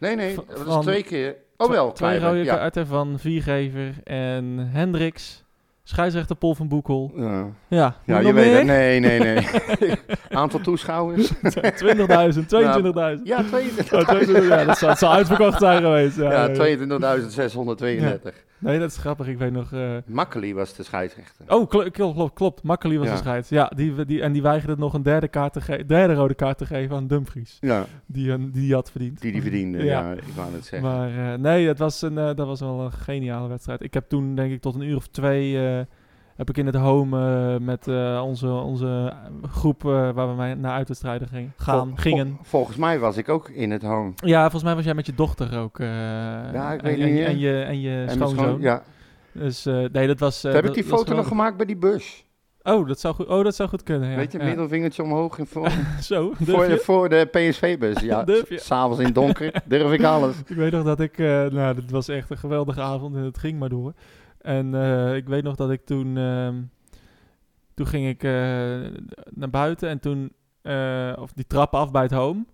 Nee, nee, dat was twee keer. Oh wel, Twee Kleiber, rode ja. kaarten van Viergever en Hendricks. Scheidsrechter Paul van Boekel. Ja, Ja, ja je weet het. Nee, nee, nee. Aantal toeschouwers? 20.000, 22.000. Ja, 22. Oh, 22, ja, dat zou, uitverkocht zijn geweest. Ja, Ja, ja. 22.632. Nee, dat is grappig. Ik weet nog... eh, Makkeli was de scheidsrechter. Oh, kl- klopt, klopt, klopt. Was Ja. de scheids. Ja, die, die, en die weigerde nog een derde, kaart te ge- derde rode kaart te geven aan Dumfries. Ja, Die die, had verdiend. die die verdiende. Ja. Ja, ik wou het zeggen. Maar eh, nee, het was een, eh, dat was wel een geniale wedstrijd. Ik heb toen denk ik tot een uur of twee... heb ik in het home eh, met eh, onze, onze groep eh, waar we naar uitwedstrijden gingen, gaan, Vol- gingen. vol- volgens mij was ik ook in het home. Ja, volgens mij was jij met je dochter ook. Ja, ik en, weet en, niet, en, je, en je En schoonzoon. schoon- ja. Dus nee, dat was... heb ik dat- die dat foto nog gemaakt bij die bus. Oh, dat zou goed, oh, dat zou goed kunnen, ja. Weet je, ja. middelvingertje omhoog. En voor, Zo, voor, je? voor de PSV-bus. Ja, s'avonds in het donker durf ik alles. Ik weet nog dat ik, eh nou, dit was echt een geweldige avond en het ging maar door. En eh, ik weet nog dat ik toen, ehm, toen ging ik eh, naar buiten en toen, eh, of die trap af bij het home,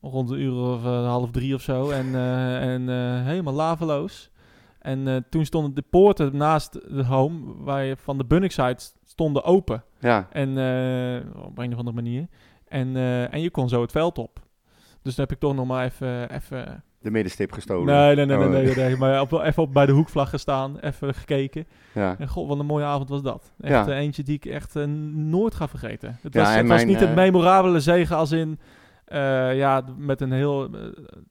rond een uur of half drie of zo, en, en helemaal laveloos. En toen stonden de poorten naast het home, waar je van de Bunningside stonden open. Ja, En op een of andere manier. En, en je kon zo het veld op. Dus dan heb ik toch nog maar even, even de middenstip gestolen. Nee, nee, nee, nee, Oh. nee, nee, nee, Maar op, even op, bij de hoekvlag gestaan, even gekeken. Ja. En god, wat een mooie avond was dat. Echt Ja. eh, eentje die ik echt eh, nooit ga vergeten. Het was, het was niet een eh, memorabele zege als in... ja, met een heel...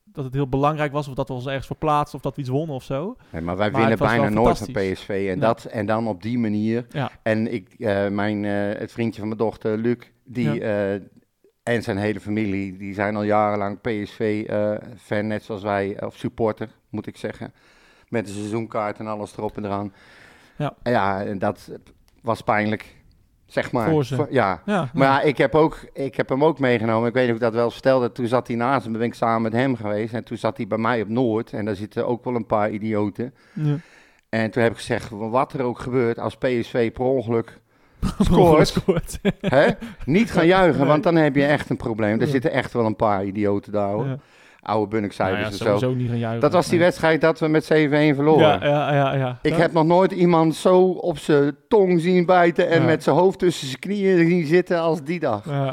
dat het heel belangrijk was, of dat we ons ergens verplaatsten, of dat we iets wonnen of zo. Nee, maar wij Maar winnen het bijna nooit van. PSV. En, dat, en dan op die manier. Ja, En ik, mijn, het vriendje van mijn dochter, Luc, die, en zijn hele familie, die zijn al jarenlang PSV-fan, net zoals wij, of supporter, moet ik zeggen. Met een seizoenkaart en alles erop en eraan. Ja. En ja, en dat was pijnlijk, zeg maar. Voor ze. ja. ja, Maar ja, ik heb, ook, ik heb hem ook meegenomen. Ik weet niet of ik dat wel vertelde. Toen zat hij naast me, ben ik samen met hem geweest. En toen zat hij bij mij op Noord. En daar zitten ook wel een paar idioten. ja. En toen heb ik gezegd, wat er ook gebeurt als PSV per ongeluk Scoort. scoort, hè? niet gaan juichen, Nee. want dan heb je echt een probleem. Er Ja. zitten echt wel een paar idioten daar, hoor. Ja. Oude bunnikcijfers Nou ja, en zo. niet gaan juichen. Dat was die Nee. wedstrijd dat we met 7-1 verloren. Ja, ja, ja. ja. Ik heb nog nooit iemand zo op zijn tong zien bijten en met zijn hoofd tussen zijn knieën zien zitten als die dag. Ja,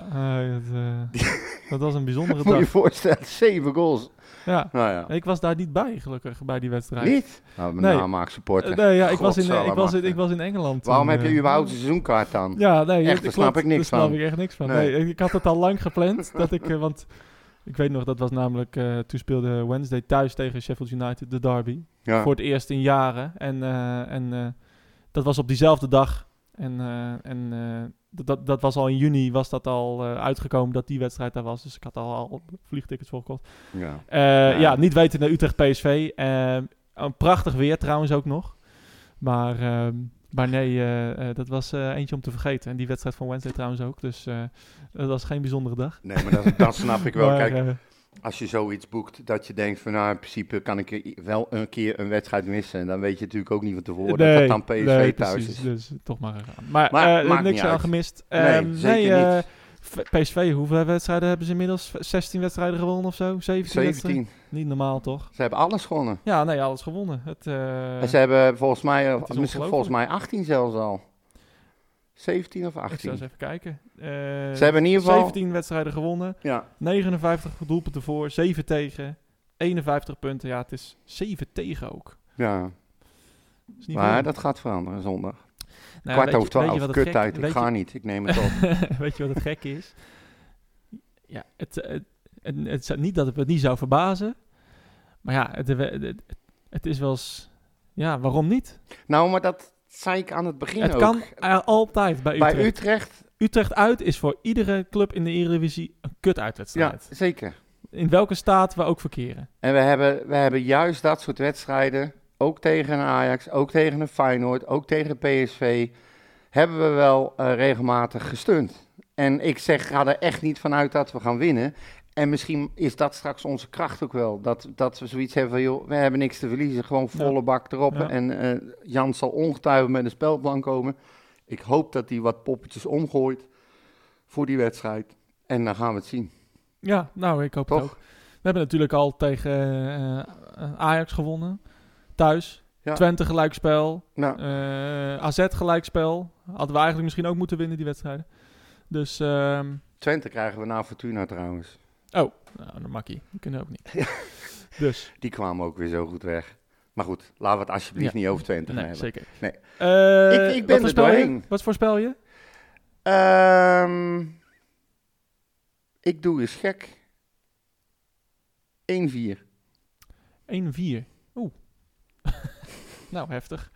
dat, eh, dat was een bijzondere Moet je je dag. voorstellen, zeven goals. Ja. Nou ja. Ik was daar niet bij, gelukkig, bij die wedstrijd. Niet? Nou, mijn Nee. namaak supporter. Eh, nee, ja, ik was, in, ik, was in, ik was in Engeland. Waarom toen, heb je eh, überhaupt een seizoenkaart dan? Ja, nee, Echt, daar snap ik niks Daar snap van. ik echt niks van. Nee. Nee. ik had het al lang gepland. dat ik, eh, want ik weet nog, dat was namelijk, eh, toen speelde Wednesday thuis tegen Sheffield United, de derby. Ja. Voor het eerst in jaren. En, eh, en eh, dat was op diezelfde dag. En, eh, en eh, dat- dat, dat was al in juni, was dat al eh, uitgekomen dat die wedstrijd daar was. Dus ik had al, al vliegtickets voor gekocht. Ja. Eh, ja. Ja. niet weten naar Utrecht PSV. Eh, een prachtig weer trouwens ook nog. Maar, ehm, maar nee, eh, dat was eentje om te vergeten. En die wedstrijd van Wednesday trouwens ook. Dus dat was geen bijzondere dag. Nee, maar dat, dat snap ik wel. Maar, Kijk, als je zoiets boekt, dat je denkt van nou, in principe kan ik wel een keer een wedstrijd missen. En dan weet je natuurlijk ook niet van tevoren dat dat dan PSV nee, thuis precies, is. Dus toch maar gegaan. Maar, Maar eh, niks aan gemist. Nee, Ehm, zeker nee, eh, niet. PSV, hoeveel wedstrijden hebben ze inmiddels? 16 wedstrijden gewonnen of zo? 17, wedstrijden? 17. Niet normaal toch? Ze hebben alles gewonnen. Ja, nee, alles gewonnen. Het, eh, en ze hebben volgens mij, eh, is misschien volgens mij 18 zelfs al. 17 of ik zou 18. eens even kijken. Eh, Ze hebben in ieder geval- 17 wedstrijden gewonnen. Ja. 59 doelpunten voor, 7 tegen, 51 punten. Ja, het is 7 tegen ook. ja, Dat maar dat gaat veranderen zondag. Nou, Kwart over je- weet je 12, wat het kut gek- tijd. Ik ga je- niet, ik neem het op. Weet je wat het gekke is? Ja, het, het, het, het zou- niet dat het me niet zou verbazen. Maar ja, het, het, het is wel eens... Ja, waarom niet? nou, maar dat zei ik aan het begin het ook. kan er altijd bij Utrecht. Bij Utrecht, Utrecht uit is voor iedere club in de Eredivisie een kut ja, uitwedstrijd. zeker. In welke staat we ook verkeren. En we hebben, we hebben juist dat soort wedstrijden, ook tegen een Ajax, ook tegen een Feyenoord, ook tegen PSV, hebben we wel eh, regelmatig gesteund. En ik zeg, ga er echt niet vanuit dat we gaan winnen. En misschien is dat straks onze kracht ook wel. Dat, dat we zoiets hebben van, joh, we hebben niks te verliezen. Gewoon volle bak erop. Ja. En eh, Jan zal ongetwijfeld met een spelplan komen. Ik hoop dat hij wat poppetjes omgooit voor die wedstrijd. En dan gaan we het zien. Ja, nou, ik hoop Toch? het ook. We hebben natuurlijk al tegen eh, eh, Ajax gewonnen. Thuis. Ja. Twente gelijkspel. Nou, AZ gelijkspel. Hadden we eigenlijk misschien ook moeten winnen, die wedstrijden. Dus, ehm, Twente krijgen we na Fortuna trouwens. Oh, nou, een makkie. Die kunnen ook niet. Dus, Die kwamen ook weer zo goed weg. Maar goed, laten we het alsjeblieft Ja. niet over Twente gaan nee, hebben. zeker. Nee. Eh, Ik- ik wat ben er voorspel je? doorheen. Wat voorspel je? Ehm, ik doe eens gek. 1-4. 1-4. Oeh. nou, heftig.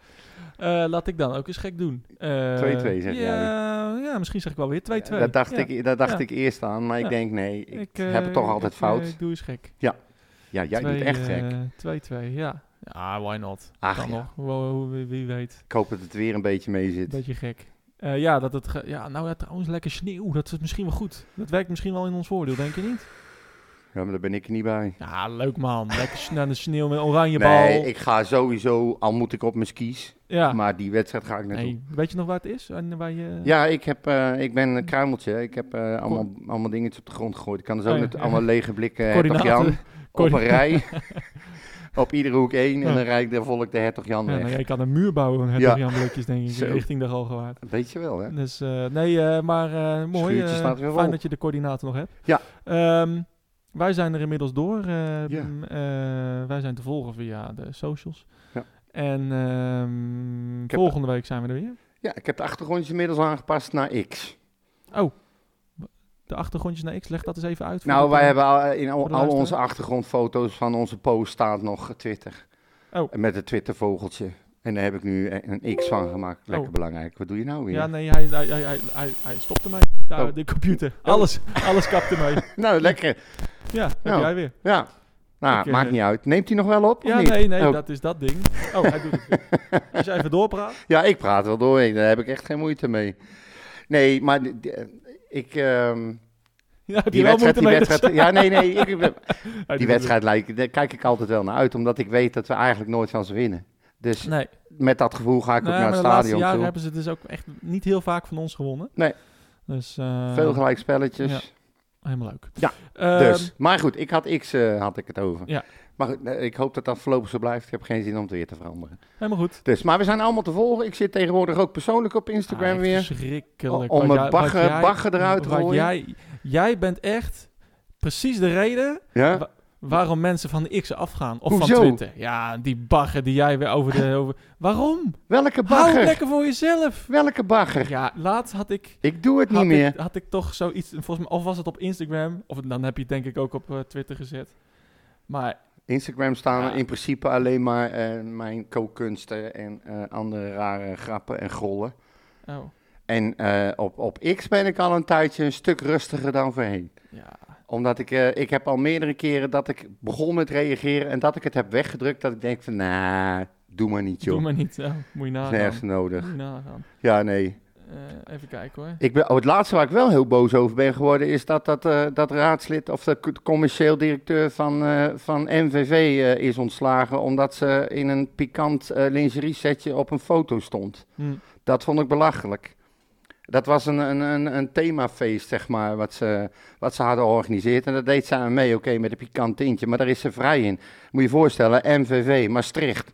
Eh, laat ik dan ook eens gek doen. Eh, 2-2 zeg ja, Ja, misschien zeg ik wel weer 2-2. Dat dacht, Ja. ik, dat dacht Ja. ik eerst aan, maar ik Ja. denk nee, ik, eh, heb het toch altijd ik, fout. eh, ik doe eens gek. ja, jij doet echt eh, gek. 2-2, ja. Ja, why not? Ach, kan ja. nog. Wie, wie weet. Ik hoop dat het weer een beetje mee zit. Beetje gek. Eh, ja, dat het ja, nou ja, trouwens lekker sneeuw. Dat is misschien wel goed. Dat werkt misschien wel in ons voordeel, denk je niet? Ja, maar daar ben ik niet bij. Ja, leuk man. Lekker naar de sneeuw met oranje bal. Nee, ik ga sowieso, al moet ik op mijn skis, ja. maar die wedstrijd ga ik naartoe. Nee, weet je nog waar het is? En waar je... Ja, ik, heb, eh, ik ben een kruimeltje. Ik heb eh, allemaal, allemaal dingetjes op de grond gegooid. Ik kan dus ook Oh ja, ja. allemaal lege blikken Hertog Coördinaten. Jan op een rij. op iedere hoek één. En Ja. dan rijd ik de volk de Hertog Jan Ja, weg. nou, je kan een muur bouwen met Ja. ja. blokjes, denk ik, Zo. richting de Galgenwaard. Weet je wel, hè? Dus eh, nee, eh, maar eh, mooi. Eh, fijn dat je de coördinaten nog hebt. Ja. Ehm, wij zijn er inmiddels door. eh, Ja. m, eh, wij zijn te volgen via de socials. Ja. En ehm, volgende week zijn we er weer. Ja, ik heb de achtergrondjes inmiddels aangepast naar X. Oh, de achtergrondjes naar X, leg dat eens even uit. Nou, de- wij hebben al, in al, onze achtergrondfoto's van onze post staat nog Twitter. Oh. Met het Twitter-vogeltje. En daar heb ik nu een X van gemaakt. Lekker Oh. belangrijk. Wat doe je nou weer? Ja, nee, hij, hij, hij, hij, stopte. Daar, Oh. De computer. Alles, alles kapte mee. Nou, lekker. Ja, heb Nou. jij weer. Ja. Nou, Ik, eh, maakt niet uit. Neemt hij nog wel op? of Ja, niet? nee, nee, Oh. dat is dat ding. Oh, hij doet het weer. Als je even doorpraat. Ja, ik praat wel doorheen. Daar heb ik echt geen moeite mee. Nee, maar die- ik... ehm, Ja, heb je die wel wedstrijd... Die wedstrijd ja, nee, nee. Ik, die wedstrijd lijkt, daar kijk ik altijd wel naar uit. Omdat ik weet dat we eigenlijk nooit van ze winnen. Dus. Nee, met dat gevoel ga ik nee ook naar het de laatste stadion jaren toe. hebben ze dus ook echt niet heel vaak van ons gewonnen. Nee. Dus, eh, Veel gelijkspelletjes. ja. Helemaal leuk. Ja, Ehm, Dus, maar goed, ik had X eh, had ik het over. Ja. Maar goed, eh, ik hoop dat dat voorlopig zo blijft. Ik heb geen zin om het weer te veranderen. helemaal goed. Dus, maar we zijn allemaal te volgen. Ik zit tegenwoordig ook persoonlijk op Instagram Ah, weer. Verschrikkelijk. Om jij- bagger- eruit te gooien. Jij, jij bent echt precies de reden Ja? Wa- waarom mensen van de X afgaan. Of Hoezo? van Twitter. Ja, die bagger die jij weer over de... Over... Waarom? Welke Hou bagger? lekker voor jezelf. Welke bagger? Ja, laatst had ik... Ik doe het niet meer. Had ik toch zoiets, volgens mij, of was het op Instagram, of dan heb je het denk ik ook op eh, Twitter gezet. Maar Instagram staan Ja. in principe alleen maar eh, mijn kookkunsten en eh, andere rare grappen en grollen. oh, En op, op X ben ik al een tijdje een stuk rustiger dan voorheen. ja, Omdat ik, eh, ik heb al meerdere keren dat ik begon met reageren en dat ik het heb weggedrukt. Dat ik denk van, nou, doe maar niet joh. doe maar niet. Oh, moet je nagaan. nergens nodig. Moet je nagaan. Ja, nee. Eh, even kijken hoor. Ik ben, oh, het laatste waar ik wel heel boos over ben geworden is dat dat, eh, dat raadslid of de commercieel directeur van, eh, van MVV eh, is ontslagen omdat ze in een pikant eh lingerie setje op een foto stond. Hm. Dat vond ik belachelijk. Dat was een, een, een, een themafeest, zeg maar, wat ze, wat ze hadden georganiseerd. En dat deed ze aan mee, oké, met een pikant tintje. Maar daar is ze vrij in. Moet je je voorstellen, MVV, Maastricht.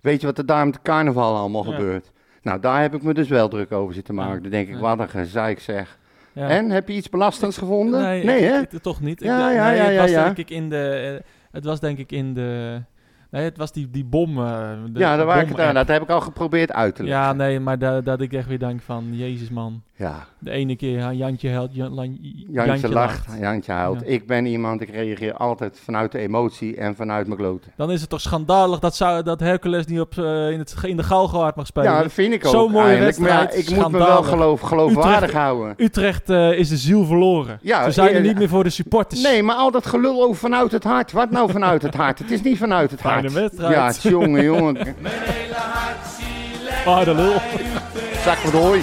Weet je wat er daar met de carnaval allemaal Ja. gebeurt? Nou, daar heb ik me dus wel druk over zitten maken. Ja. Dan denk ik, wat een gezeik zeg. Ja. En, heb je iets belastends gevonden? Nee, hè? toch niet. Ik Ja, ja, nee, ja, het ja, was ja. denk ik in de... eh, het was denk ik in de... Nee, het was die, die bom. eh, de ja, daar waar ik het bom-app. aan. Dat heb ik al geprobeerd uit te leggen. Ja, nee, maar da- dat ik echt weer denk van... Jezus man. Ja, De ene keer ja, Jantje huilt, Jan, Lan- Jantje, lacht, Jantje huilt. Ja. Ik ben iemand, ik reageer altijd vanuit de emotie en vanuit mijn kloten. Dan is het toch schandalig dat, zou, dat Hercules niet op, eh, in, het, in de Galgenwaard mag spelen. Ja, dat vind ik ook Zo'n mooie eigenlijk. Ja, wedstrijd, ik moet me wel geloof, geloofwaardig Utrecht- houden. Utrecht eh, is de ziel verloren. Ja, Ze zijn er eh, niet meer voor de supporters. Nee, maar al dat gelul over vanuit het hart. Wat nou vanuit het hart? Het is niet vanuit het Fijne hart. wedstrijd. Ja, jongen, jongen. Mijn hele hart zie Ah, de lul. Zak wat hooi.